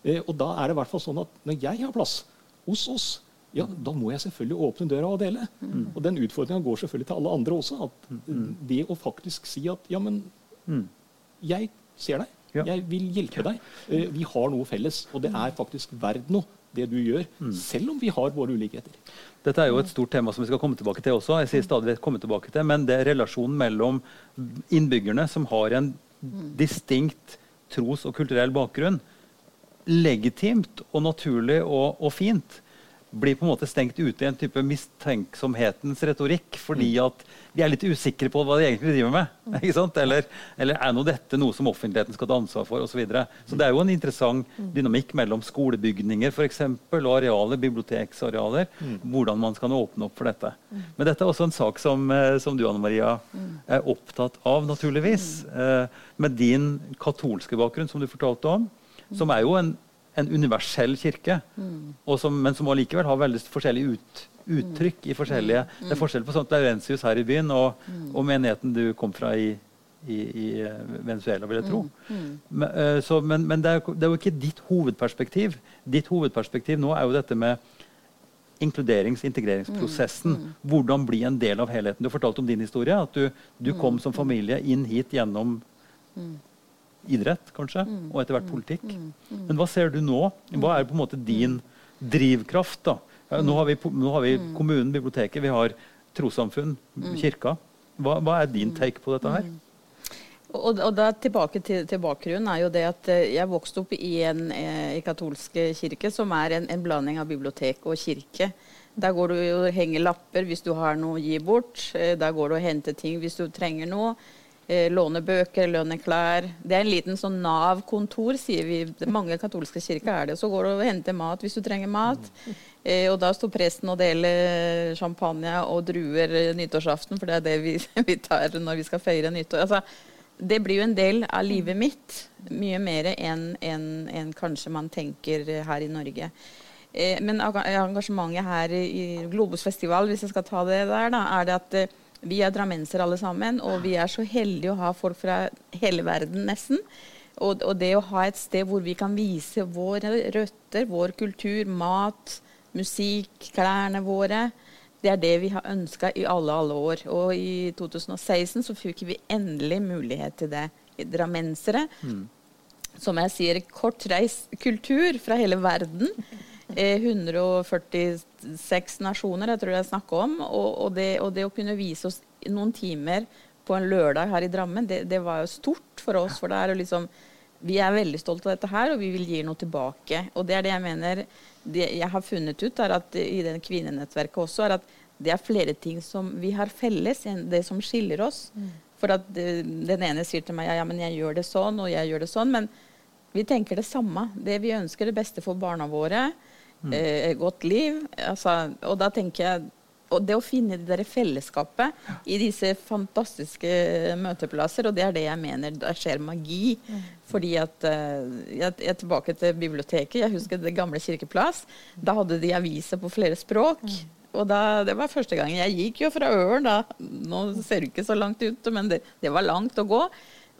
Eh, og da er det i hvert fall sånn at når jeg har plass hos oss, ja, da må jeg selvfølgelig åpne døra og dele. Og den utfordringa går selvfølgelig til alle andre også. At eh, det å faktisk si at ja, men jeg ser deg. Jeg vil hjelpe deg. Eh, Vi har noe felles, og det er faktisk verdt noe, det du gjør. Selv om vi har våre ulikheter. Dette er jo et stort tema som vi skal komme tilbake til også. jeg sier stadig vekk komme tilbake til, Men det er relasjonen mellom innbyggerne som har en distinkt tros- og kulturell bakgrunn, legitimt og naturlig og, og fint, blir på en måte stengt ute i en type mistenksomhetens retorikk fordi at vi er litt usikre på hva de egentlig driver med. ikke sant? Eller, eller er nå dette noe som offentligheten skal ta ansvar for? Og så, videre. så det er jo en interessant dynamikk mellom skolebygninger for eksempel, og arealer, biblioteksarealer. Hvordan man skal åpne opp for dette. Men dette er også en sak som, eh, som du Anne Maria, er opptatt av, naturligvis. Eh, med din katolske bakgrunn, som du fortalte om. Som er jo en, en universell kirke, og som, men som allikevel har veldig forskjellige ut, uttrykk i forskjellige Det er forskjell på sånt Laurentius her i byen og, og menigheten du kom fra i, i, i eh, Venezuela, vil jeg tro. Men, eh, så, men, men det, er, jo- det er jo ikke ditt hovedperspektiv. Ditt hovedperspektiv nå er jo dette med inkluderings- integreringsprosessen. Hvordan bli en del av helheten. Du fortalte om din historie. At du, du kom som familie inn hit gjennom idrett, kanskje, og etter hvert politikk. Men hva ser du nå? Hva er på en måte din drivkraft? da? Nå har vi, nå har vi kommunen, biblioteket, vi har trossamfunn, kirka. Hva, hva er din take på dette her? Og, og da tilbake til, til bakgrunnen er jo det at eh, jeg vokste opp i en eh, i katolske kirke som er en, en blanding av bibliotek og kirke. Der går du og henger lapper hvis du har noe å gi bort. Eh, Der går du og henter ting hvis du trenger noe. Eh, låne bøker, låne klær. Det er en liten sånn Nav-kontor, sier vi. Mange katolske kirker er det. Så går du og henter mat hvis du trenger mat. Eh, og da står presten og deler champagne og druer nyttårsaften, for det er det vi, vi tar når vi skal feire nyttår. Altså, det blir jo en del av livet mitt. Mye mer enn en, en kanskje man tenker her i Norge. Eh, men enga- engasjementet her i i Globus festival, hvis jeg skal ta det der, da, er det at eh, vi er drammensere alle sammen, og vi er så heldige å ha folk fra hele verden nesten. Og, og det å ha et sted hvor vi kan vise våre røtter, vår kultur, mat, musikk, klærne våre, det er det vi har ønska i alle, alle år. Og i 2016 så fikk vi endelig mulighet til det. Drammensere som jeg sier, kortreist kultur fra hele verden. Eh, 146 nasjoner, jeg tror det er snakk om. Og, og, det, og det å kunne vise oss noen timer på en lørdag her i Drammen, det, det var jo stort for oss. For det er jo liksom Vi er veldig stolte av dette her, og vi vil gi noe tilbake. Og det er det jeg mener det jeg har funnet ut, er at i det kvinnenettverket også, er at det er flere ting som vi har felles enn det som skiller oss. For at eh, den ene sier til meg ja, ja, men jeg gjør det sånn, og jeg gjør det sånn. Men vi tenker det samme. Det Vi ønsker det beste for barna våre. Eh, godt liv. Altså, og da tenker jeg og det å finne det der fellesskapet i disse fantastiske møteplasser, og det er det jeg mener der skjer magi. Fordi at uh, jeg, er tilbake til biblioteket. Jeg husker det gamle Kirkeplass. Da hadde de aviser på flere språk. Og da, Det var første gang. Jeg gikk jo fra Øren, da. Nå ser det ikke så langt ut, men det, det var langt å gå.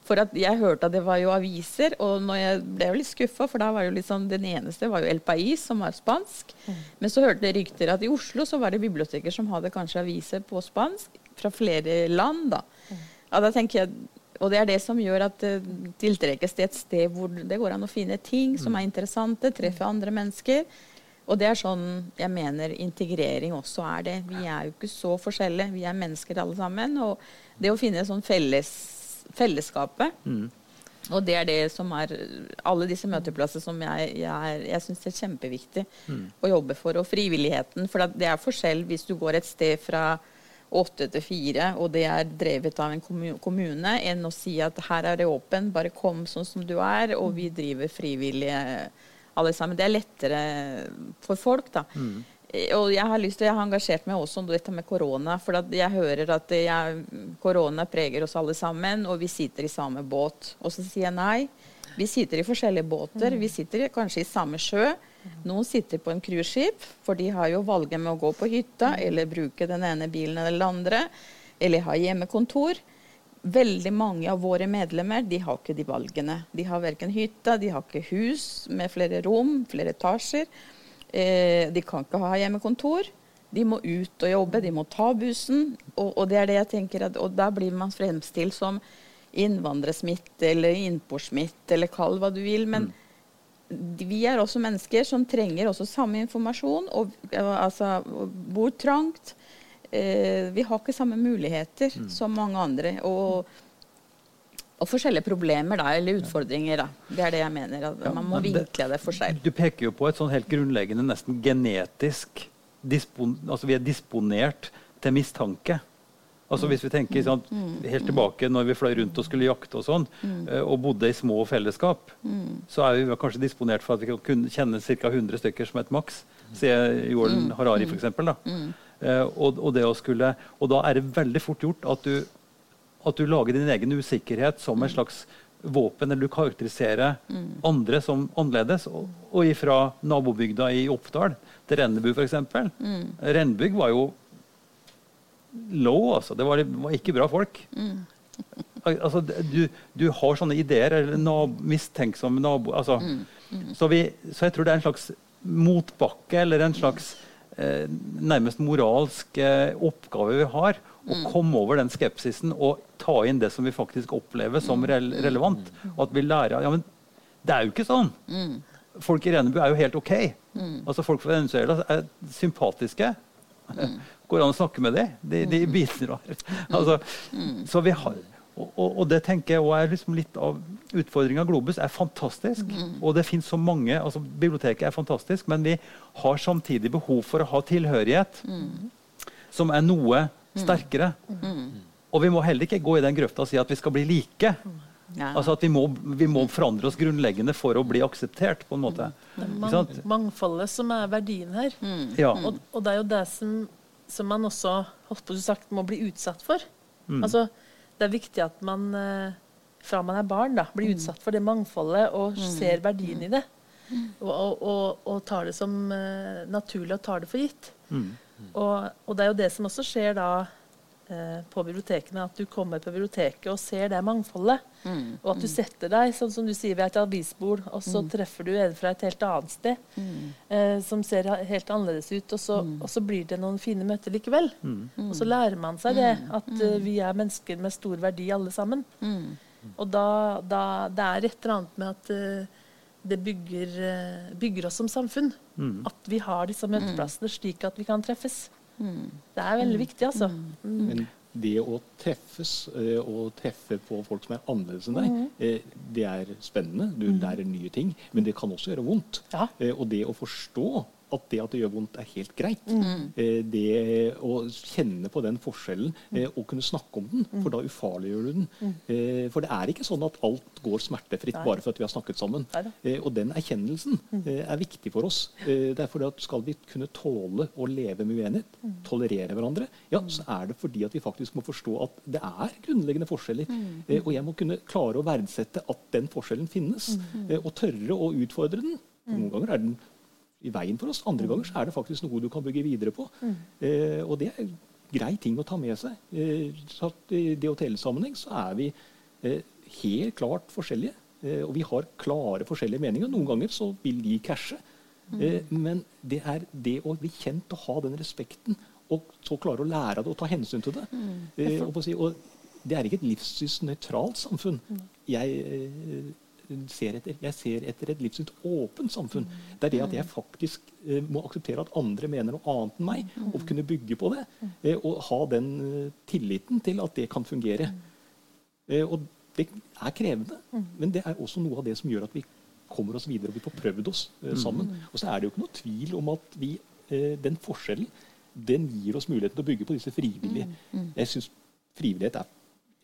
For at jeg hørte at det var jo aviser, og når jeg ble jo litt skuffa, for da var jo liksom den eneste var jo El Pais, som var spansk. Mm. Men så hørte jeg rykter at i Oslo så var det biblioteker som hadde kanskje aviser på spansk fra flere land. da. Mm. Ja, da tenker jeg, Og det er det som gjør at det tiltrekkes til et sted hvor det går an å finne ting som er interessante, treffe andre mennesker. Og det er sånn jeg mener integrering også er det. Vi er jo ikke så forskjellige. Vi er mennesker alle sammen. Og det å finne sånn felles fellesskapet. Mm. Og det er det som er alle disse møteplassene som jeg, jeg, jeg syns er kjempeviktig mm. å jobbe for. Og frivilligheten. For det er forskjell hvis du går et sted fra åtte til fire, og det er drevet av en kommune, enn å si at her er det åpen, bare kom sånn som du er, og vi driver frivillige alle sammen. Det er lettere for folk, da. Mm. Og jeg har lyst til, jeg har engasjert meg også om dette med korona. For jeg hører at korona preger oss alle sammen, og vi sitter i samme båt. Og så sier jeg nei. Vi sitter i forskjellige båter. Vi sitter kanskje i samme sjø. Noen sitter på en cruiseskip, for de har jo valget med å gå på hytta eller bruke den ene bilen eller den andre, eller ha hjemmekontor. Veldig mange av våre medlemmer de har ikke de valgene. De har verken hytta, de har ikke hus med flere rom, flere etasjer. Eh, de kan ikke ha hjemmekontor. De må ut og jobbe, de må ta bussen. Og, og det er det jeg tenker at, og da blir man fremstilt som innvandrersmitte eller innpåsmitte eller kall hva du vil. Men mm. vi er også mennesker som trenger også samme informasjon og altså, bor trangt. Eh, vi har ikke samme muligheter mm. som mange andre. og og forskjellige problemer da, eller utfordringer. Da. Det er det jeg mener. ja, Man må vinkle det for seg. Du peker jo på et sånn helt grunnleggende, nesten genetisk dispon, altså Vi er disponert til mistanke. Altså Hvis vi tenker sånn, helt tilbake når vi fløy rundt og skulle jakte og sånn, eh, og bodde i små fellesskap, så er vi kanskje disponert for at vi kan kjenne ca. 100 stykker som et maks. Sier Jordan Harari, f.eks. Uh, og, og, det å skulle, og da er det veldig fort gjort at du at du lager din egen usikkerhet som en slags våpen, eller du karakteriserer mm. andre som annerledes. Og, og ifra nabobygda i Oppdal til Rennebu, f.eks. Mm. Rennbygg var jo low, altså. Det var, var ikke bra folk. Mm. altså, du, du, har sånne ideer, eller nab mistenksomme naboer altså. Mm. Mm. Så, så, jeg tror det er en slags motbakke, eller en slags nærmest moralsk eh, oppgave vi har å mm. komme over den skepsisen og ta inn det som vi faktisk opplever som mm. re relevant. Og at vi lærer ja, men Det er jo ikke sånn. Mm. Folk i Rennebu er jo helt OK. Altså Folk fra Venezuela er sympatiske. Går an å snakke med dem? De, de bidrar. altså, så vi har og, og, og, det tenker jeg også er liksom litt av utfordringa. Globus er fantastisk. Mm. Og det finnes så mange, altså Biblioteket er fantastisk, men vi har samtidig behov for å ha tilhørighet mm. som er noe Mm. sterkere. Mm. Og vi må heller ikke gå i den grøfta og si at vi skal bli like. Ja. Altså at vi må, vi må, forandre oss grunnleggende for å bli akseptert. på en måte. Det er man mangfoldet som er verdien her. Mm. Ja. Og, og, det er jo det som, som man også holdt på sagt, må bli utsatt for. Mm. Altså, det er viktig at man eh, fra man er barn, da, blir mm. utsatt for det mangfoldet og mm. ser verdien i det. Og, og, og, tar det som uh, naturlig og tar det for gitt. Mm. Og, og, det er jo det som også skjer da eh, på bibliotekene, at du kommer på biblioteket og ser det mangfoldet. Mm. Og at du setter deg, sånn som du sier, ved et avisbord, og så mm. treffer du en fra et helt annet sted mm. eh, som ser helt annerledes ut, og så, mm. og så, blir det noen fine møter likevel. Mm. Og så lærer man seg det, mm. at uh, vi er mennesker med stor verdi alle sammen. Og da, da, det er et eller annet med at uh, det bygger, eh, bygger, oss som samfunn. Mm. At vi har disse møteplassene slik at vi kan treffes. Mm. Det er veldig viktig, altså. Mm. Mm. Men det å treffes eh, og treffe på folk som er annerledes enn deg, mm. eh, det er spennende. Du lærer nye ting. Men det kan også gjøre vondt. Ja. Og det å forstå at det at det gjør vondt, er helt greit. Eh, det å kjenne på den forskjellen eh, og kunne snakke om den, for da ufarliggjør du den. Eh, for det er ikke sånn at alt går smertefritt bare for at vi har snakket sammen. Eh, og den erkjennelsen er viktig for oss. Det fordi at Skal vi kunne tåle å leve med uenighet, tolerere hverandre, ja, så er det fordi at vi faktisk må forstå at det er grunnleggende forskjeller. Og jeg må kunne klare å verdsette at den forskjellen finnes, og tørre å utfordre den. Noen ganger er den i veien for oss, andre ganger så er det faktisk noe du kan bygge videre på. Eh, og det er grei ting å ta med seg. Eh, så I DHTL-sammenheng så er vi eh, helt klart forskjellige. Eh, og vi har klare forskjellige meninger. Noen ganger så vil de krasje. Eh, men det er det å bli kjent og ha den respekten, og så klare å lære det og ta hensyn til det. Eh, og, på å si, og det er ikke et livssynsnøytralt samfunn. Jeg eh, ser etter. Jeg ser etter et livssynsåpent samfunn. Det er det at jeg faktisk eh, må akseptere at andre mener noe annet enn meg, og kunne bygge på det. Eh, og ha den eh, tilliten til at det kan fungere. Eh, og det er krevende, men det er også noe av det som gjør at vi kommer oss videre og vi får prøvd oss eh, sammen. Og så er det jo ikke noe tvil om at vi, eh, den forskjellen den gir oss muligheten til å bygge på disse frivillige. Jeg syns frivillighet er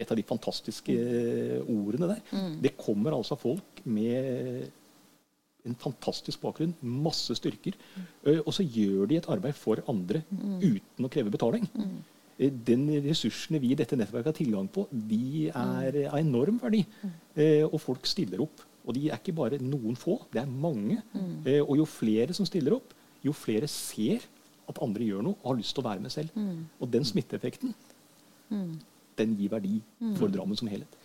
et av de fantastiske eh, ordene der. Det kommer altså folk med en fantastisk bakgrunn, masse styrker, eh, og så gjør de et arbeid for andre uten å kreve betaling. Mm. Den ressursene vi i dette nettverket har tilgang på, de er av enorm verdi. Eh, Og folk stiller opp. Og de er ikke bare noen få, det er mange. Eh, Og jo flere som stiller opp, jo flere ser at andre gjør noe og har lyst til å være med selv. Og den smitteeffekten, den gir verdi for Drammen som helhet.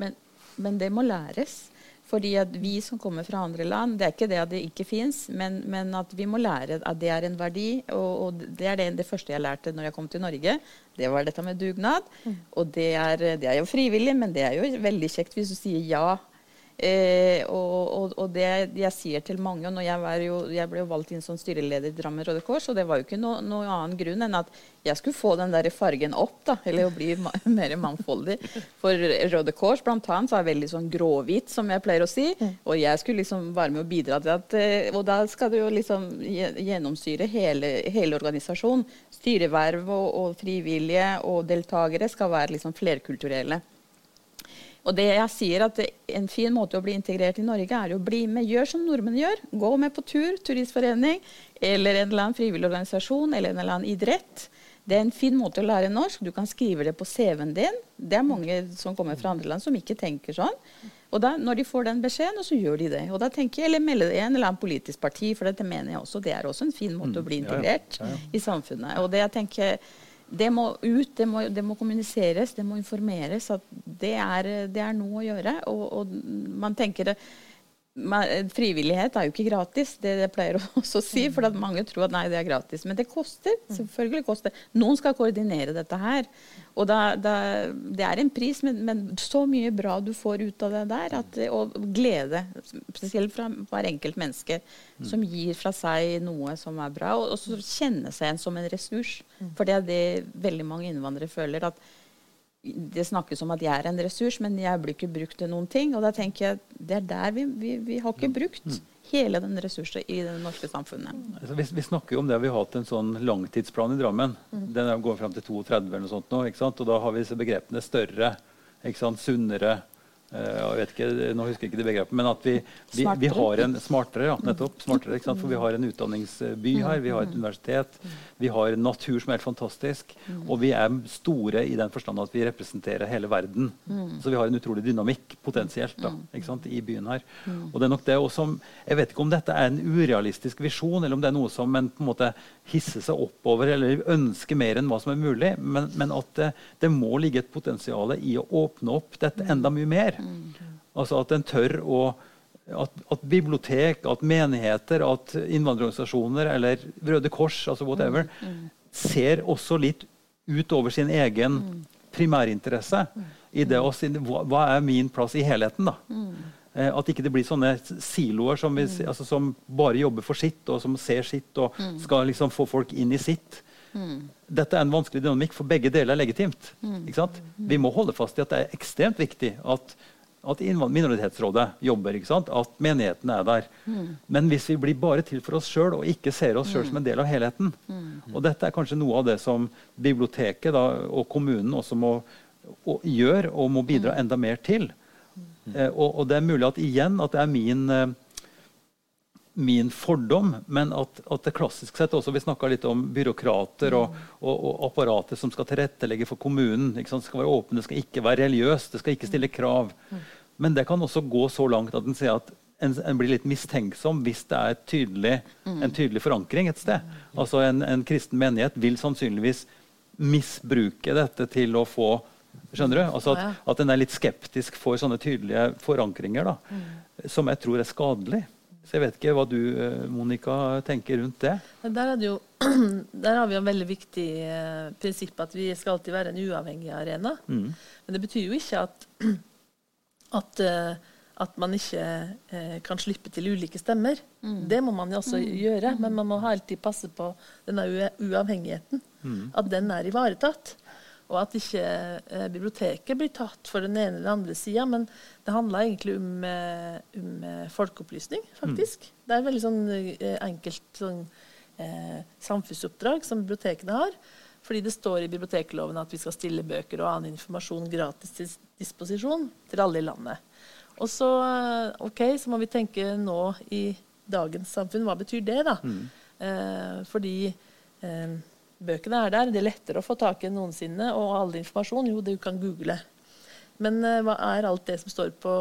Men, men det må læres. Fordi at vi som kommer fra andre land, det er ikke det at det ikke fins, men, men at vi må lære at det er en verdi. Og, og det er det, det første jeg lærte når jeg kom til Norge. Det var dette med dugnad. Og det er, det er jo frivillig, men det er jo veldig kjekt hvis du sier ja. Eh, og, og, og det jeg sier til mange og jeg, var jo, jeg ble jo valgt inn som styreleder i Drammen Røde Kors, og det var jo ikke noen noe annen grunn enn at jeg skulle få den der fargen opp, da, eller bli mer mangfoldig. For Røde Kors blant annet så er veldig sånn gråhvit, som jeg pleier å si. Og jeg skulle liksom være med å bidra til at eh, Og da skal du jo liksom gje- gjennomsyre hele, hele organisasjonen. Styreverv og, og frivillige og deltakere skal være liksom flerkulturelle. Og det jeg sier at En fin måte å bli integrert i Norge er å bli med. Gjør som nordmenn gjør. Gå med på tur, turistforening eller en eller annen frivillig organisasjon eller en eller annen idrett. Det er en fin måte å lære norsk. Du kan skrive det på CV-en din. Det er mange som kommer fra andre land som ikke tenker sånn. Og da, Når de får den beskjeden, så gjør de det. Og da tenker jeg, Eller melde det i en eller annen politisk parti, for dette mener jeg også. Det er også en fin måte å bli ja, ja. integrert Ja, ja. i samfunnet. Og det jeg tenker det må ut, det må, det må kommuniseres, det må informeres. At det er, det er noe å gjøre. Og, og man tenker det Frivillighet er jo ikke gratis, det jeg pleier å også si. For mange tror at nei, det er gratis. Men det koster. Selvfølgelig koster. Noen skal koordinere dette her. Og da, da, det er en pris, men, men så mye bra du får ut av det der. At, og glede. Spesielt fra hver enkelt menneske som gir fra seg noe som er bra. Og, og kjenne seg igjen som en ressurs. For det er det veldig mange innvandrere føler. at det snakkes om at jeg er en ressurs, men jeg blir ikke brukt til noen ting. Og da tenker jeg det er der vi, vi, vi har ikke brukt hele den ressursen i det norske samfunnet. Altså, vi, vi snakker jo om det, vi har hatt en sånn langtidsplan i Drammen. Den er- går fram til 32 eller noe sånt nå. Og da har vi disse begrepene større, sunnere jeg vet ikke, Nå husker jeg ikke det begrepet, men at vi, vi, vi har en smartere, ja, nettopp, smartere? For vi har en utdanningsby her, vi har et universitet, vi har natur som er helt fantastisk, og vi er store i den forstand at vi representerer hele verden. Så vi har en utrolig dynamikk potensielt da, sant, i byen her. Og det er nok det også, Jeg vet ikke om dette er en urealistisk visjon, eller om det er noe som en på en måte hisser seg oppover eller ønsker mer enn hva som er mulig, men, men at det, det må ligge et potensial i å åpne opp dette enda mye mer. Altså at en tør å at, at bibliotek, at menigheter, at innvandrerorganisasjoner eller Røde Kors, altså whatever, ser også litt utover sin egen primærinteresse i det å si hva, er min plass i helheten, da? Eh, at ikke det blir sånne siloer som, vi, altså, som bare jobber for sitt, og som ser sitt og skal liksom få folk inn i sitt. Dette er en vanskelig dynamikk, for begge deler er legitimt. Ikke sant? Vi må holde fast i at det er ekstremt viktig at at minoritetsrådet jobber. At menigheten er der. Mm. Men hvis vi blir bare til for oss sjøl og ikke ser oss sjøl mm. som en del av helheten mm. Og dette er kanskje noe av det som biblioteket da, og kommunen også må og gjør og må bidra mm. enda mer til. Eh, og, og, det er mulig at igjen at det er min eh, min fordom, men at, at, det klassisk sett også Vi snakka litt om byråkrater og, og, og, apparater som skal tilrettelegge for kommunen. Det skal være åpent, det skal ikke være religiøst, det skal ikke stille krav. Men det kan også gå så langt at en sier at en, en, blir litt mistenksom hvis det er tydelig, en tydelig forankring et sted. Altså En, en kristen menighet vil sannsynligvis misbruke dette til å få Skjønner du? Altså at, at en er litt skeptisk for sånne tydelige forankringer da, som jeg tror er skadelig. Så jeg vet ikke hva du eh, Monica, tenker rundt det? Der, det jo, der har vi en veldig viktig eh, prinsipp at vi skal alltid være en uavhengig arena. Mm. Men det betyr jo ikke at, at, eh, at man ikke eh, kan slippe til ulike stemmer. Mm. Det må man jo også mm. gjøre, men man må alltid passe på denne uavhengigheten. Mm. At den er ivaretatt. Og at ikke eh, biblioteket blir tatt for den ene eller den andre sida. Men det handler egentlig om, eh, om eh, folkeopplysning, faktisk. Mm. Det er et veldig sånn eh, enkelt sånn, eh, samfunnsoppdrag som bibliotekene har. Fordi det står i bibliotekloven at vi skal stille bøker og annen informasjon gratis til disposisjon til alle i landet. Og så, ok, så må vi tenke nå i dagens samfunn, hva betyr det, da? Mm. Eh, fordi Bøkene er der. Det er lettere å få tak i enn noensinne. Og all informasjon, jo, det du kan google. Men uh, hva er alt det som står på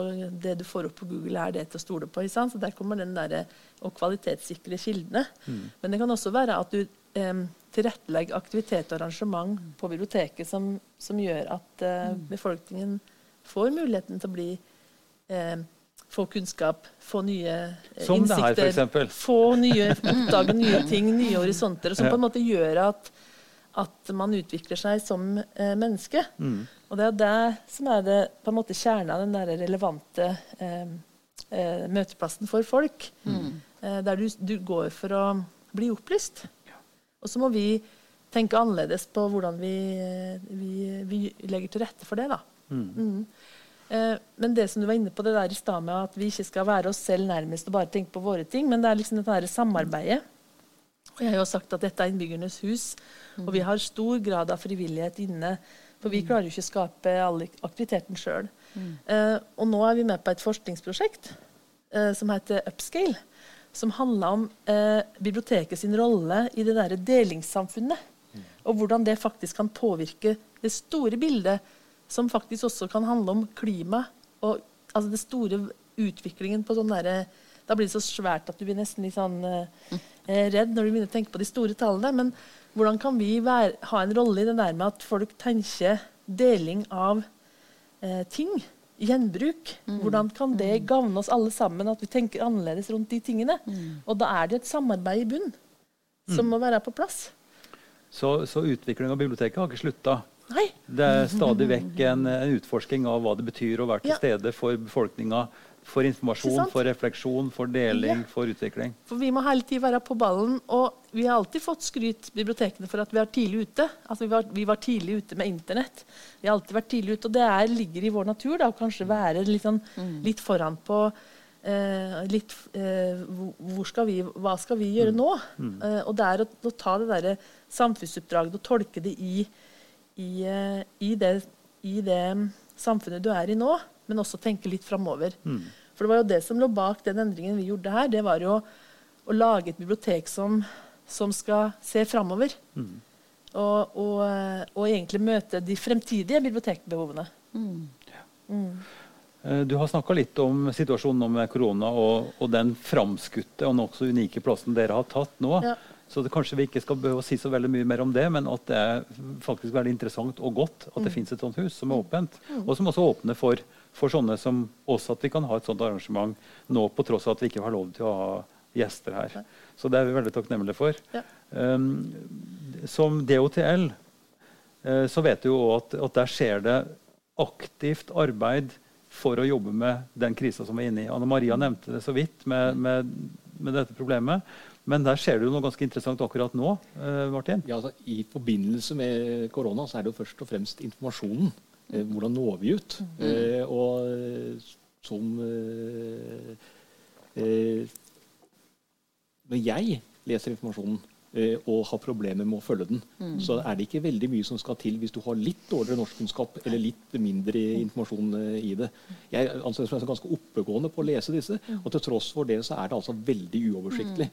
det du får opp på Google, er det til å stole på? Så der kommer den der, å kvalitetssikre kildene. Mm. Men det kan også være at du um, tilrettelegger aktivitet og arrangement på biblioteket som, som gjør at uh, befolkningen får muligheten til å bli um, få kunnskap, få nye eh, Som innsikter. Få nye, oppdage nye ting, nye horisonter. Som på en måte gjør at, at man utvikler seg som eh, menneske. Mm. Og det er det som er det, på en måte kjernen av den der relevante eh, eh, møteplassen for folk. Mm. Eh, der du, du, går for å bli opplyst. Og så må vi tenke annerledes på hvordan vi, eh, vi, vi legger til rette for det. da. Mm. Mm. Eh, men det som du var inne på det der i stad med at vi ikke skal være oss selv nærmest og bare tenke på våre ting, men det er liksom dette samarbeidet. Og jeg har jo sagt at dette er innbyggernes hus, og vi har stor grad av frivillighet inne. For vi klarer jo ikke å skape all aktiviteten sjøl. Mm. Uh, og nå er vi med på et forskningsprosjekt uh, som heter Upscale. Som handler om eh, biblioteket sin rolle i det der delingssamfunnet. Mm. Og hvordan det faktisk kan påvirke det store bildet som faktisk også kan handle om klima. og altså det store utviklingen på sånn derre Da blir det så svært at du blir nesten litt sånn eh, eh, redd når du begynner å tenke på de store tallene. Men hvordan kan vi være, ha en rolle i det der med at folk tenker deling av eh, ting? Gjenbruk. Mm. Hvordan kan det mm. gagne oss alle sammen at vi tenker annerledes rundt de tingene? Mm. Og da er det et samarbeid i bunn som må være på plass. Så, så utvikling av biblioteket har ikke slutta? Nei. Det er stadig vekk en, en, utforsking av hva det betyr å være til stede for befolkninga. For informasjon, for refleksjon, for deling, ja. for utvikling. For Vi må hele tiden være på ballen. Og vi har alltid fått skryt bibliotekene for at vi er tidlig ute. Altså vi var, vi var tidlig ute med Internett. Vi har alltid vært tidlig ute, og det er, ligger i vår natur da, å kanskje være litt, sånn, mm. litt foran på eh, litt, eh, skal vi, Hva skal vi gjøre mm. nå? Mm. Eh, og det er å, å ta det der samfunnsoppdraget og tolke det i i, eh, i, det, i, det, samfunnet du er i nå, men også tenke litt framover. Mm. For det var jo det som lå bak den endringen vi gjorde her. Det var jo å lage et bibliotek som, som skal se framover. Mm. Og, og, eh, og, egentlig møte de fremtidige bibliotekbehovene. Mm. Ja. Eh, du har snakka litt om situasjonen med korona og, og den framskutte og nokså unike plassen dere har tatt nå. Ja. Så det, kanskje vi ikke skal behøve å si så veldig mye mer om det, men at det er faktisk veldig interessant og godt at det mm. finnes et sånt hus som er åpent. Mm. Og som også åpner for, for, sånne som oss, at vi kan ha et sånt arrangement nå på tross av at vi ikke har lov til å ha gjester her. Så det er vi veldig takknemlige for. Ja. Um, som DOTL uh, så vet du jo at, at der skjer det aktivt arbeid for å jobbe med den krisa som vi er inne i. Anne Maria nevnte det så vidt med, med, med dette problemet. Men der skjer det jo noe ganske interessant akkurat nå. Eh, Martin. Ja, altså, I forbindelse med korona så er det jo først og fremst informasjonen Eh, hvordan når vi ut? Eh, og som eh, eh, Når jeg leser informasjonen og har problemer med å følge den, så er det ikke veldig mye som skal til hvis du har litt dårligere norskkunnskap eller litt mindre informasjon eh, i det. Jeg anser meg som ganske oppegående på å lese disse, og til tross for det så er det altså veldig uoversiktlig.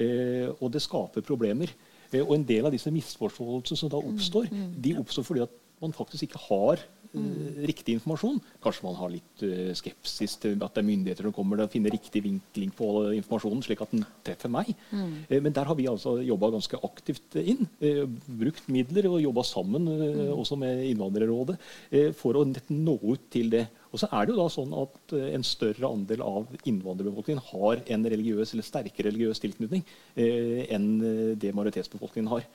Eh, og det skaper problemer. Eh, og en del av disse misforståelsene som da oppstår, de oppstår fordi at man faktisk ikke har mm. riktig informasjon. Kanskje man har litt eh, skepsis til at det er myndigheter som kommer til å finne riktig vinkling på informasjonen, slik at den treffer meg. Eh, men der har vi altså jobba ganske aktivt inn. brukt midler og jobba sammen mm. også med Innvandrerrådet for å nå ut til det. Og så er det jo da sånn at en større andel av innvandrerbefolkningen har en religiøs eller sterkere religiøs tilknytning enn det majoritetsbefolkningen har.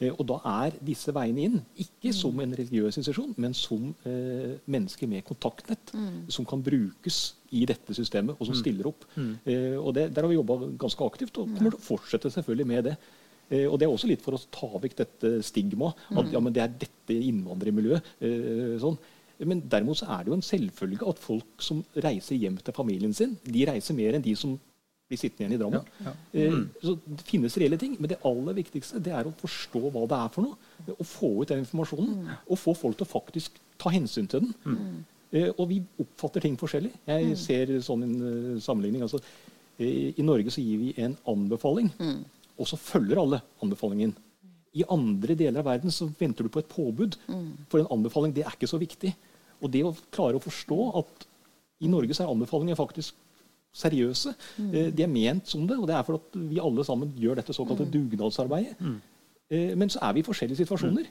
Eh, Og da er disse veiene inn ikke som en religiøs institusjon, men som eh, mennesker med kontaktnett som kan brukes i dette systemet, og som stiller opp. Eh, og det, Der har vi jobba ganske aktivt, og kommer til å fortsette selvfølgelig med det. Eh, og Det er også litt for å ta vekk dette stigmaet. At ja, men det er dette innvandrermiljøet. Eh, sånn. Men derimot så er det jo en selvfølge at folk som reiser hjem til familien sin, de reiser mer enn de som blir sittende igjen i Drammen. Ja, Eh, så Det finnes reelle ting, men det aller viktigste det er å forstå hva det er for noe. Og få ut den informasjonen. Og få folk til å faktisk ta hensyn til den. Mm. og vi oppfatter ting forskjellig. Jeg ser sånn en eh, sammenligning. altså eh, I Norge så gir vi en anbefaling, og så følger alle anbefalingen. I andre deler av verden så venter du på et påbud. For en anbefaling det er ikke så viktig. Og det å klare å forstå at i Norge så er anbefalingen faktisk seriøse. Eh, De er ment som det, og det er for at vi alle sammen gjør dette såkalte dugnadsarbeidet. Mm. Men så er vi i forskjellige situasjoner.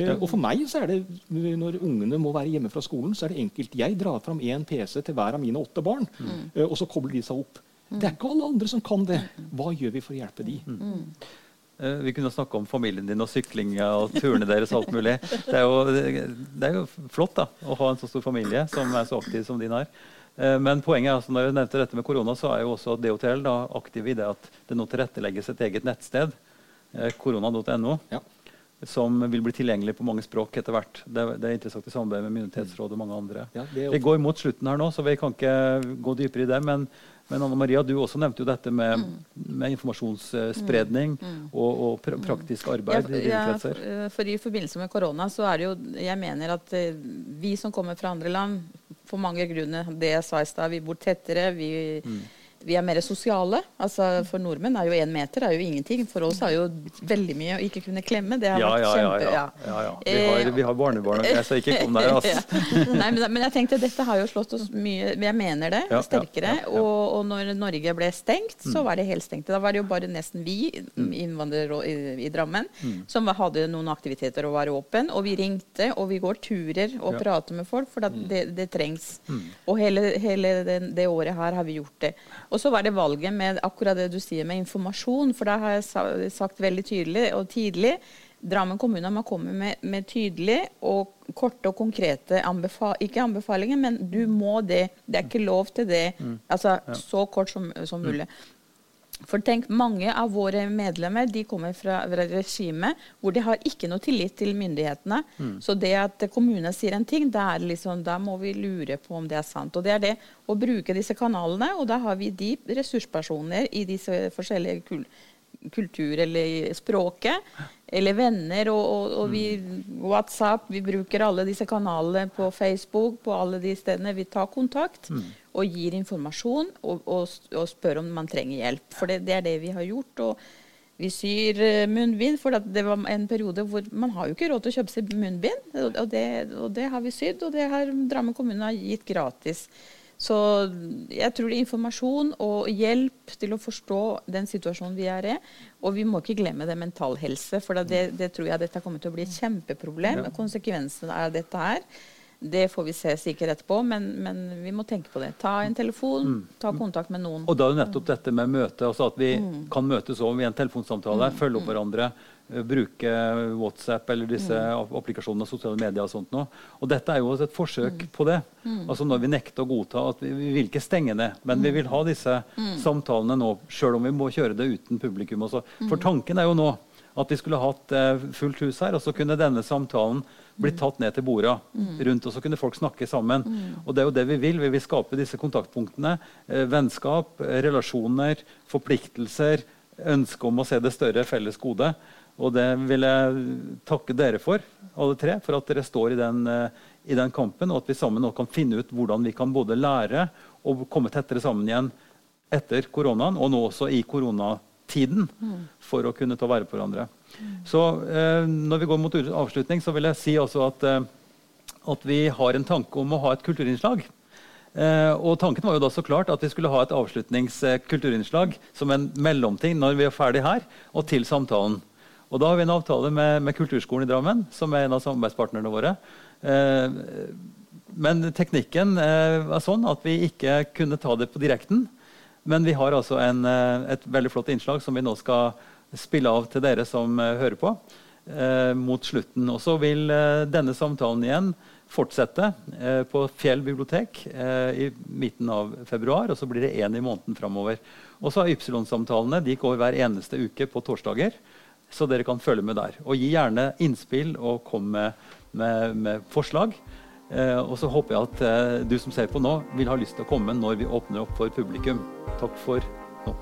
Ja. Og for meg så er det, når ungene må være hjemme fra skolen, så er det enkelt. Jeg drar fram én PC til hver av mine åtte barn, eh, og så kobler de seg opp. Det er ikke alle andre som kan det. Hva gjør vi for å hjelpe de? Eh, Vi kunne snakke om familien din og syklinga og turene deres og alt mulig. Det er, jo, det er jo flott da, å ha en så stor familie som er så aktiv som din har. Eh, Men poenget er altså, når jeg nevnte dette med korona, så er jo også DHTL da aktiv i det at det nå tilrettelegges et eget nettsted, eh, korona.no, Ja. som vil bli tilgjengelig på mange språk etter hvert. Det, det er interessant i samarbeid med Myndighetsrådet og mange andre. Ja, det Vi går mot slutten her nå, så vi kan ikke gå dypere i det. Men, men Anna Maria, du også nevnte jo dette med, med informasjonsspredning og, og pra praktisk arbeid i dine kretser. for- for I forbindelse med korona så er det jo Jeg mener at eh, vi som kommer fra andre land, for mange grunner Det jeg sa i stad, vi bor tettere. vi vi er mer sosiale. altså For nordmenn er jo én meter er jo ingenting. For oss er jo veldig mye å ikke kunne klemme. Det har Ja, vært kjempe... ja, ja, ja. Vi, har, vi har barnebarn og greier, så ikke kom der. Altså. Nei, men, men jeg tenkte dette har jo slått oss mye Jeg mener det. Sterkere. Og, og når Norge ble stengt, så var det helt stengt. Da var det jo bare nesten vi Mm. innvandrere i, i Drammen som hadde noen aktiviteter og var åpen. Og vi ringte, og vi går turer og. Mm. prater med folk, for at det, det trengs. Og hele, hele den, det året her har vi gjort det. Og så var det valget med akkurat det du sier med informasjon, for da har jeg sagt veldig tydelig og tidlig Drammen kommune må komme med, med tydelige og korte og konkrete anbefa ikke anbefalinger, men du må det. Det er ikke lov til det. Altså så kort som, som mulig. For tenk, Mange av våre medlemmer de kommer fra fra regimet hvor de har ikke noe tillit til myndighetene. Så det at kommunen sier en ting, da, er liksom, da må vi lure på om det er sant. Og det er det å bruke disse kanalene, og da har vi de ressurspersoner i disse forskjellige kul kultur eller språket, eller venner, og, og, og vi WhatsApp, vi bruker alle disse kanalene på Facebook, på alle de stedene. Vi tar kontakt og gir informasjon og, og, og spør om man trenger hjelp. For det, det er det vi har gjort. og vi syr eh, munnbind, for det var en periode hvor man har jo ikke råd til å kjøpe seg munnbind. Og det, og det har vi sydd, og det har Drammen kommune har gitt gratis. Så jeg tror det er informasjon og hjelp til å forstå den situasjonen vi er i. Og vi må ikke glemme det mental helse, for det, det tror jeg dette kommer til å bli et kjempeproblem. Konsekvensene av dette her. Det får vi se sikkert etterpå, men, men vi må tenke på det. Ta en telefon, ta kontakt med noen. Og da er jo nettopp dette med møte, altså at vi kan møtes over i en telefonsamtale, følge opp hverandre, eh, bruke WhatsApp eller disse app- applikasjonene, sosiale medier og sånt noe. Og dette er jo også et forsøk på det. Altså når vi nekter å godta at vi, vi vil ikke stenge ned, men vi vil ha disse samtalene nå, sjøl om vi må kjøre det uten publikum også. For tanken er jo nå at vi skulle hatt eh, fullt hus her, og så kunne denne samtalen bli tatt ned til borda rundt, og så kunne folk snakke sammen. Og det er jo det vi vil. Vi vil skape disse kontaktpunktene. Eh, vennskap, eh, relasjoner, forpliktelser, ønske om å se det større felles gode. Og det vil jeg takke dere for, alle tre, for at dere står i den, eh, i den kampen, og at vi sammen nå kan finne ut hvordan vi kan både lære og komme tettere sammen igjen etter koronaen, og nå også i koronatiden, for å kunne ta vare på hverandre. Så eh, når vi går mot avslutning, så vil jeg si også at, eh, at vi har en tanke om å ha et kulturinnslag. Eh, og tanken var jo da så klart at vi skulle ha et avslutningskulturinnslag som en mellomting når vi er ferdig her, og til samtalen. Og da har vi en avtale med, med Kulturskolen i Drammen, som er en av samarbeidspartnerne våre. Eh, men teknikken eh, var sånn at vi ikke kunne ta det på direkten. Men vi har altså en, eh, et veldig flott innslag som vi nå skal spille av til dere som eh, hører på, eh, mot slutten. Og så vil eh, denne samtalen igjen fortsette eh, på Fjell bibliotek i midten av februar. Og så blir det én i måneden framover. Og så er Ypsilon-samtalene de går hver eneste uke på torsdager. Så dere kan følge med der. Og gi gjerne innspill og kom med, med, med forslag. Eh, og så håper jeg at eh, du som ser på nå, vil ha lyst til å komme når vi åpner opp for publikum. Takk for nå.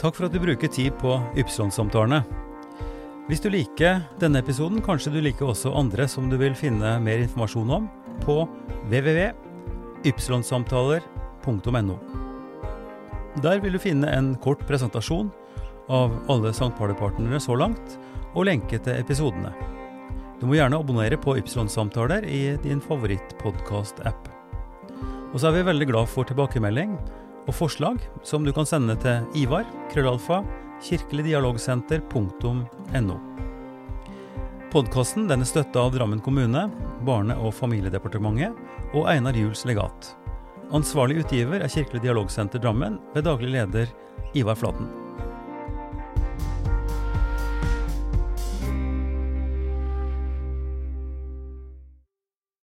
Takk for at du bruker tid på Ypsilon-samtalene. Hvis du liker denne episoden, kanskje du liker også andre som du vil finne mer informasjon om på www.ypsilonsamtaler.no. Der vil du finne en kort presentasjon av alle St. Party-partnere så langt, og lenke til episodene. Du må gjerne abonnere på Ypsilon-samtaler i din favorittpodkast-app. Og så er vi veldig glad for tilbakemelding og forslag som du kan sende til Ivar, krøllalfa, kirkeligdialogsenter.no. Podkasten er støtta av Drammen kommune, Barne- og familiedepartementet og Einar Juels legat. Ansvarlig utgiver er Kirkelig dialogsenter Drammen ved daglig leder Ivar Flaten.